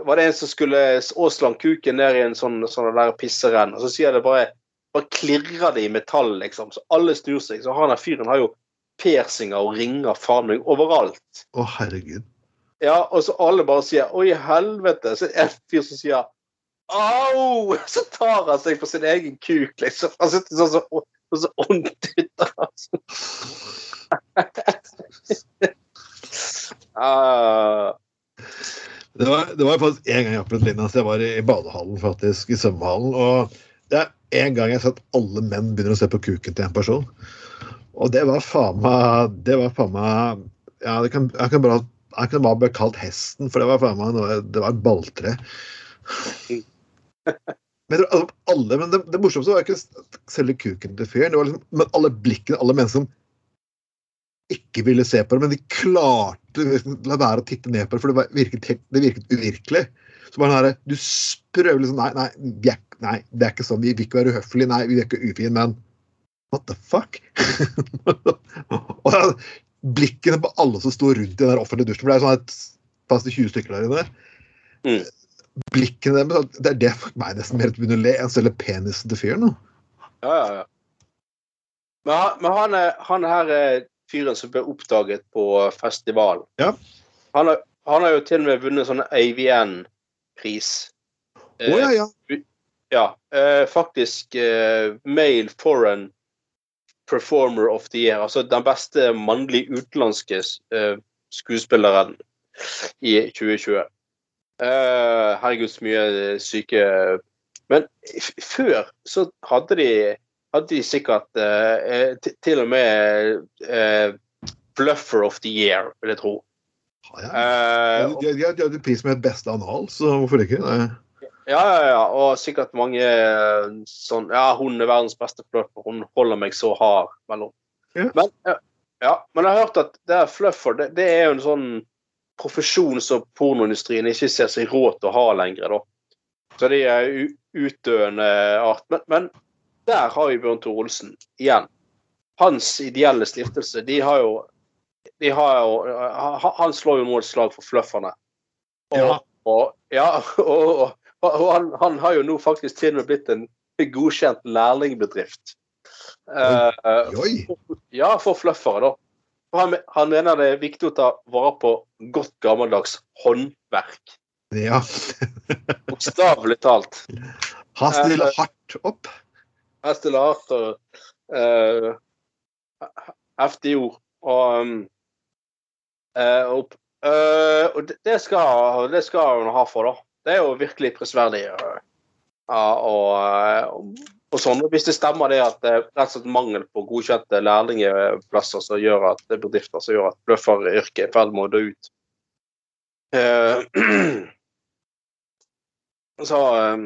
var det en som skulle åsland kuken ned i en sånn, sånn der pisserenn, og så sier det bare bare klirrer det i metall, liksom. Så alle snur seg. Så han der fyren har jo piercinger og ringer faen meg overalt. Å, herregud. Ja, og så alle bare sier 'oi, helvete'. Så en fyr som sier 'au'! Så tar han seg på sin egen kuk, liksom. Han sitter sånn så, så, så ondt ut. Altså. Ah, Det var, det var faktisk en gang jeg opplevde. Altså jeg var i badehallen, faktisk, i svømmehallen. Og det er en gang jeg har sett alle menn begynner å se på kuken til en person. Og det var faen meg Det var faen meg Ja, det kan, jeg kan bare jeg kan bare bli kalt hesten, for det var faen meg noe Det var et balltre. Men, altså, alle, men det, det morsomste var ikke selve kuken til fyren, liksom, men alle blikkene, alle mennesker som ikke ville se på det, men de klarte la være å titte ned på det, for det, virket, helt- det virket uvirkelig. Så bare den her, Du prøver liksom Nei, nei, er, nei, det er ikke sånn. Vi vil ikke være uhøflige. Nei, vi er ikke ufine, men What the fuck? og blikkene på alle som sto rundt i den der offentlige dusjen, for det er sånn et fast til 20 stykker der inne. Mm. Blikkene deres, det er det for meg nesten mer til å le enn selve penisen til fyren. da. Ja, ja, ja. Men, han- men han, han her er fyren som ble oppdaget på festivalen. Ja. Han, har, han har jo til og med vunnet sånn AVN-pris. Å ja, ja. Ja, eh, faktisk eh, Male Foreign Performer of the Year. Altså den beste mannlige utenlandske eh, skuespilleren i 2020. Eh, herregud, så mye eh, syke Men før så hadde de, hadde de sikkert eh, eh, til og med eh, Fluffer of the Year, vil jeg tro. ja, ja. Eh, De, de, de hadde pris med beste anal, så hvorfor ikke? Det, Ja, ja, ja. Og sikkert mange eh, sånn Ja, hun er verdens beste fluffer. Hun holder meg så hard mellom. Ja. Men, ja, ja, men jeg har hørt at det er fluffer det, det er jo en sånn profesjon som pornoindustrien ikke ser seg råd til å ha lenger, da. Så de er utdøende art. Men, men der har vi Bjørn Tore Olsen igjen. Hans ideelle stiftelse, de har jo de har jo, Han slår jo nå et slag for Fløfferne. Og, Ja. og, ja, og, og, han, han har jo nå faktisk til og med blitt en godkjent lærlingbedrift. Eh, Oi! ja, for Fløffere, da. Han, han mener det er viktig å ta vare på godt gammeldags håndverk. Ja. Bokstavelig talt. Han stiller hardt opp. Jeg stiller hardt og uh. Og, um, eh, og, eh, det- skal, det skal hun ha for, da. Det er jo virkelig prisverdig. eh, og, eh, og, sånn. Hvis det stemmer det at det er rett og slett mangel på godkjente lærlingplasser som gjør at det er bedrifter som gjør at bløfferyrket er i ferd med å dø ut. Eh, så eh,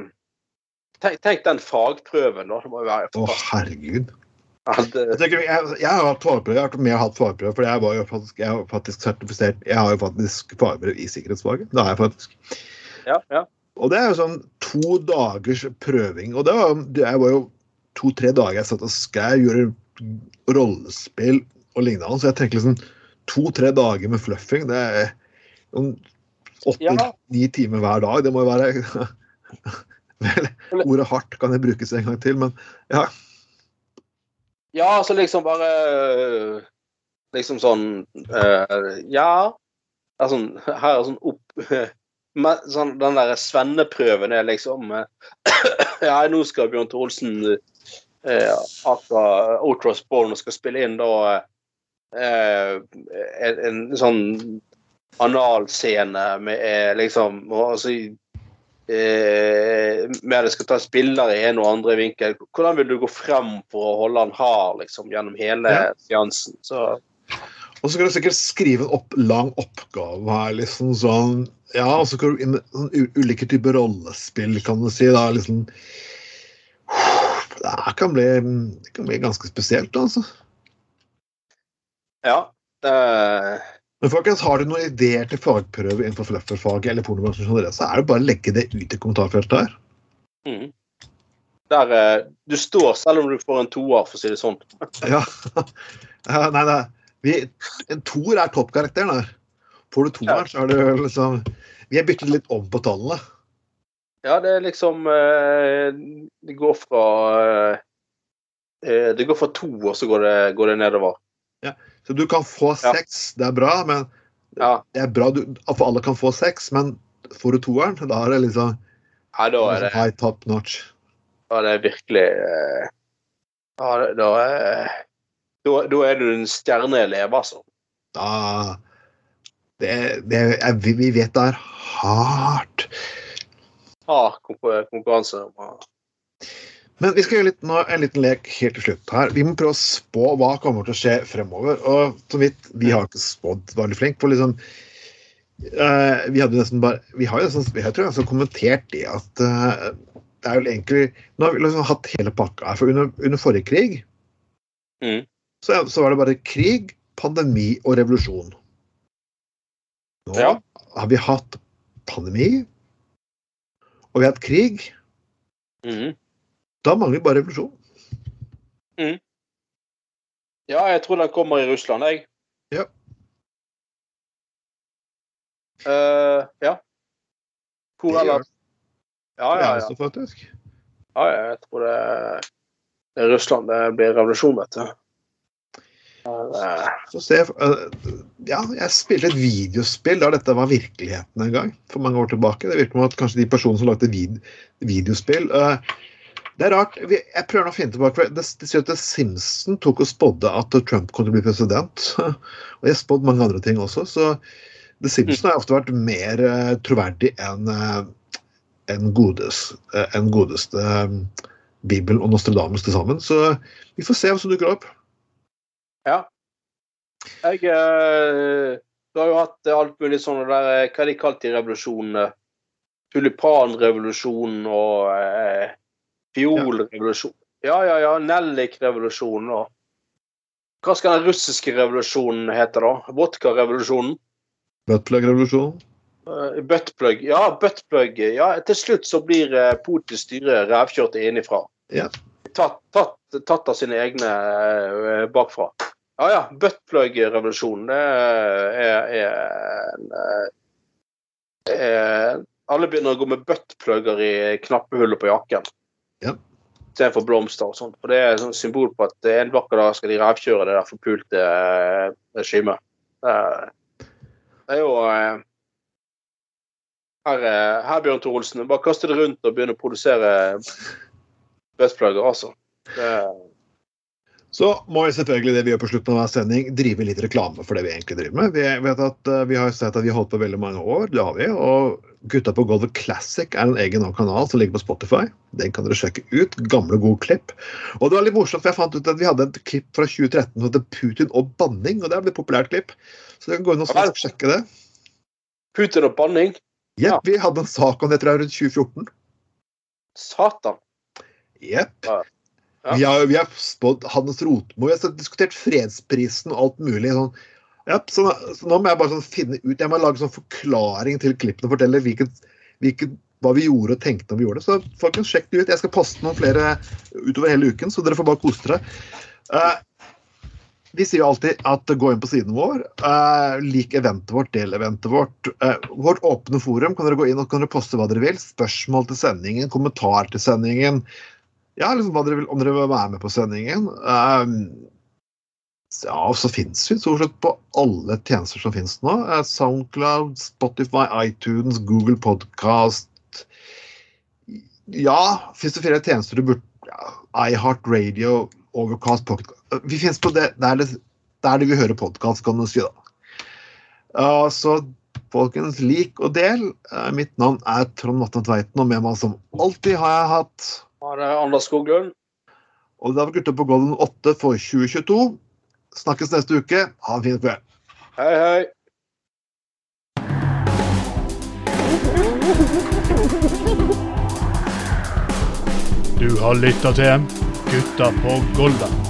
tenk, tenk den fagprøven, da. Det må jo være Å, herregud. At, Jeg, tenker, jeg, jeg har hatt fagprøve, jeg har vært med og hatt fagprøve, for jeg, var jo faktisk, jeg har faktisk sertifisert Jeg har jo faktisk fagbrev i sikkerhetsfaget. Det har jeg faktisk. ja, ja. Og det er jo sånn to dagers prøving. Og det var, det var jo to-tre dager jeg satt og skrev, gjorde rollespill og lignende. Så jeg tenker liksom to-tre dager med fluffing, det er sånn åtte-ni Ja. timer hver dag. Det må jo være Vel, ordet hardt kan jeg brukes en gang til, men ja. ja, altså liksom bare Liksom sånn uh, Ja. Det er sånn, her er sånn opp med, sånn, Den der svenneprøven er liksom uh, Ja, nå skal Bjørn Tore Olsen eh, akkurat Outros Born og skal spille inn da en, en sånn analscene med liksom og, altså, eh, at det skal ta spillere i en og andre vinkel. Hvordan vil du gå frem for å holde han hard liksom, gjennom hele Ja. seansen? Så, Og så skal du sikkert skrive en opp, lang oppgave her, liksom sånn Ja, og så kan du inn sånn ulike typer rollespill, kan du si. da, liksom Det kan bli, det kan bli ganske spesielt, altså. ja. Det... Men folkens, har du noen ideer til fagprøve innenfor flufferfaget eller pornobransjen generelt, så er det bare å legge det ut i kommentarfeltet her. Mm. Der eh, Du står selv om du får en toer, for å si det sånn. Ja. ja nei, nei. Vi, en toer er toppkarakteren her. Får du toeren, så er det liksom Vi har byttet litt om på tallene. Ja, det er liksom eh, Det går fra eh, Det går fra to, og så går det, går det nedover. Så du kan få Ja. seks, det er bra, men Ja, det er bra du, for alle kan få seks, men får du toeren, da er det liksom ja da er det high top notch. Ja, det er virkelig eh, Ja, da er da, da er du en stjerneelev, altså. Da det, det er, vi, vi vet det er hardt. Hard konkurranse. Men vi skal gjøre litt, nå, en liten lek helt til slutt her. Vi må prøve å spå hva kommer til å skje fremover. Og så vidt, vi har ikke spådd veldig flink, for liksom eh, Vi hadde nesten bare Vi har jo nesten, jeg tror jeg har kommentert det at uh, det er jo egentlig Nå har vi liksom hatt hele pakka her. For under, under forrige krig Mm. så, så var det bare krig, pandemi og revolusjon. Nå Ja. har vi hatt pandemi, og vi har hatt krig. Mm. Da mangler vi bare revolusjon. Ja, jeg tror den kommer i Russland, jeg. Ja. Eh, ja. Hvor Det ellers? Ja, ja, ja. faktisk. ja, ja. Jeg tror det, det er Russland det blir revolusjon, vet du. Eh, Så se, eh, ja, jeg spilte et videospill da dette var virkeligheten en gang, for mange år tilbake. Det virker som at kanskje de personene som lagde vid videospill uh, Det er rart. Vi, jeg prøver å finne tilbake. Det, det sier at Simpson tok og spådde at Trump kom til å bli president. Og jeg har spådd mange andre ting også, så The Simpsons har ofte vært mer uh, troverdig enn uh, en godes, uh, en godeste eh, Bibelen og Nostradamus til sammen. Så vi får se hva som dukker opp. ja. Jeg eh, Du har jo hatt alt mulig sånn eh, Hva er de kalt de revolusjonene? Tulipanrevolusjonen og eh, fiolrevolusjonen. Ja, ja, ja. Nellikrevolusjonen og Hva skal den russiske revolusjonen hete, da? Vodkarevolusjonen? Buttplug-revolusjonen. Uh, buttplug. Ja, buttplug. Ja, til slutt så blir uh, Putins styre revkjørt innenfra. Ja. Tatt, tatt, tatt av sine egne uh, bakfra. Ja ja, buttplug-revolusjonen, er, er, en, er Alle begynner å gå med buttplugger i knappehullet på jakken. Ja. Istedenfor blomster og sånt. For det er et symbol på at en vakker dag skal de revkjøre det der forpulte regimet. Uh, det er jo uh, her, eh, her, Bjørn Tor Olsen, bare kaste det rundt og begynne å produsere buttplugger, altså. Så må vi selvfølgelig det vi gjør på slutten av hver sending, drive litt reklame for det vi egentlig driver med. Vi vet at uh, vi har sett at vi har holdt på veldig mange år, det har vi. Og Gutta på Golvet Classic er en egen kanal som ligger på Spotify. Den kan dere sjekke ut. Gamle, gode klipp. Og det var litt morsomt, for jeg fant ut at vi hadde et klipp fra 2013 som het Putin og banning, og det er et populært klipp. Så dere kan gå inn og sjekke det. Putin og banning? Jepp, vi hadde en sak om det tror jeg rundt 2014. Satan. Jepp. Ja. Ja. Vi har, vi har spådd Hannes Rotmo, vi har diskutert fredsprisen og alt mulig. sånn ja, så, så, nå må jeg bare sånn finne ut Jeg må lage sånn forklaring til klippene og fortelle hvilket, hvilket, hva vi gjorde og tenkte når vi gjorde det. Så folkens, sjekk det ut. Jeg skal poste noen flere utover hele uken, så dere får bare kose dere. Uh, vi sier jo alltid at gå inn på siden vår. Uh, lik eventet vårt, del eventet vårt. Uh, vårt åpne forum kan dere gå inn og kan dere poste hva dere vil. Spørsmål til sendingen, kommentar til sendingen. Ja, liksom hva dere vil, om dere vil være med på sendingen. Uh, ja, så fins vi stort sett på alle tjenester som finnes nå. Soundcloud, Spotify, iTunes, Google Podcast. Ja, fins det flere tjenester du burde ja, iHeart Radio, Overcast, Pocket Vi fins på det der, det er det vi hører podkast, kan du si, da. Uh, så folkens, lik og del. Uh, mitt navn er Trond Vatne Tveiten, og med meg som alltid har jeg hatt Ja, er Anders Skoglund. Og det var Gutta på Golden 8 for 2022. Snakkes neste uke. Ha en fin kveld. Hei, hei. Du har lytta til Gutta på Golden.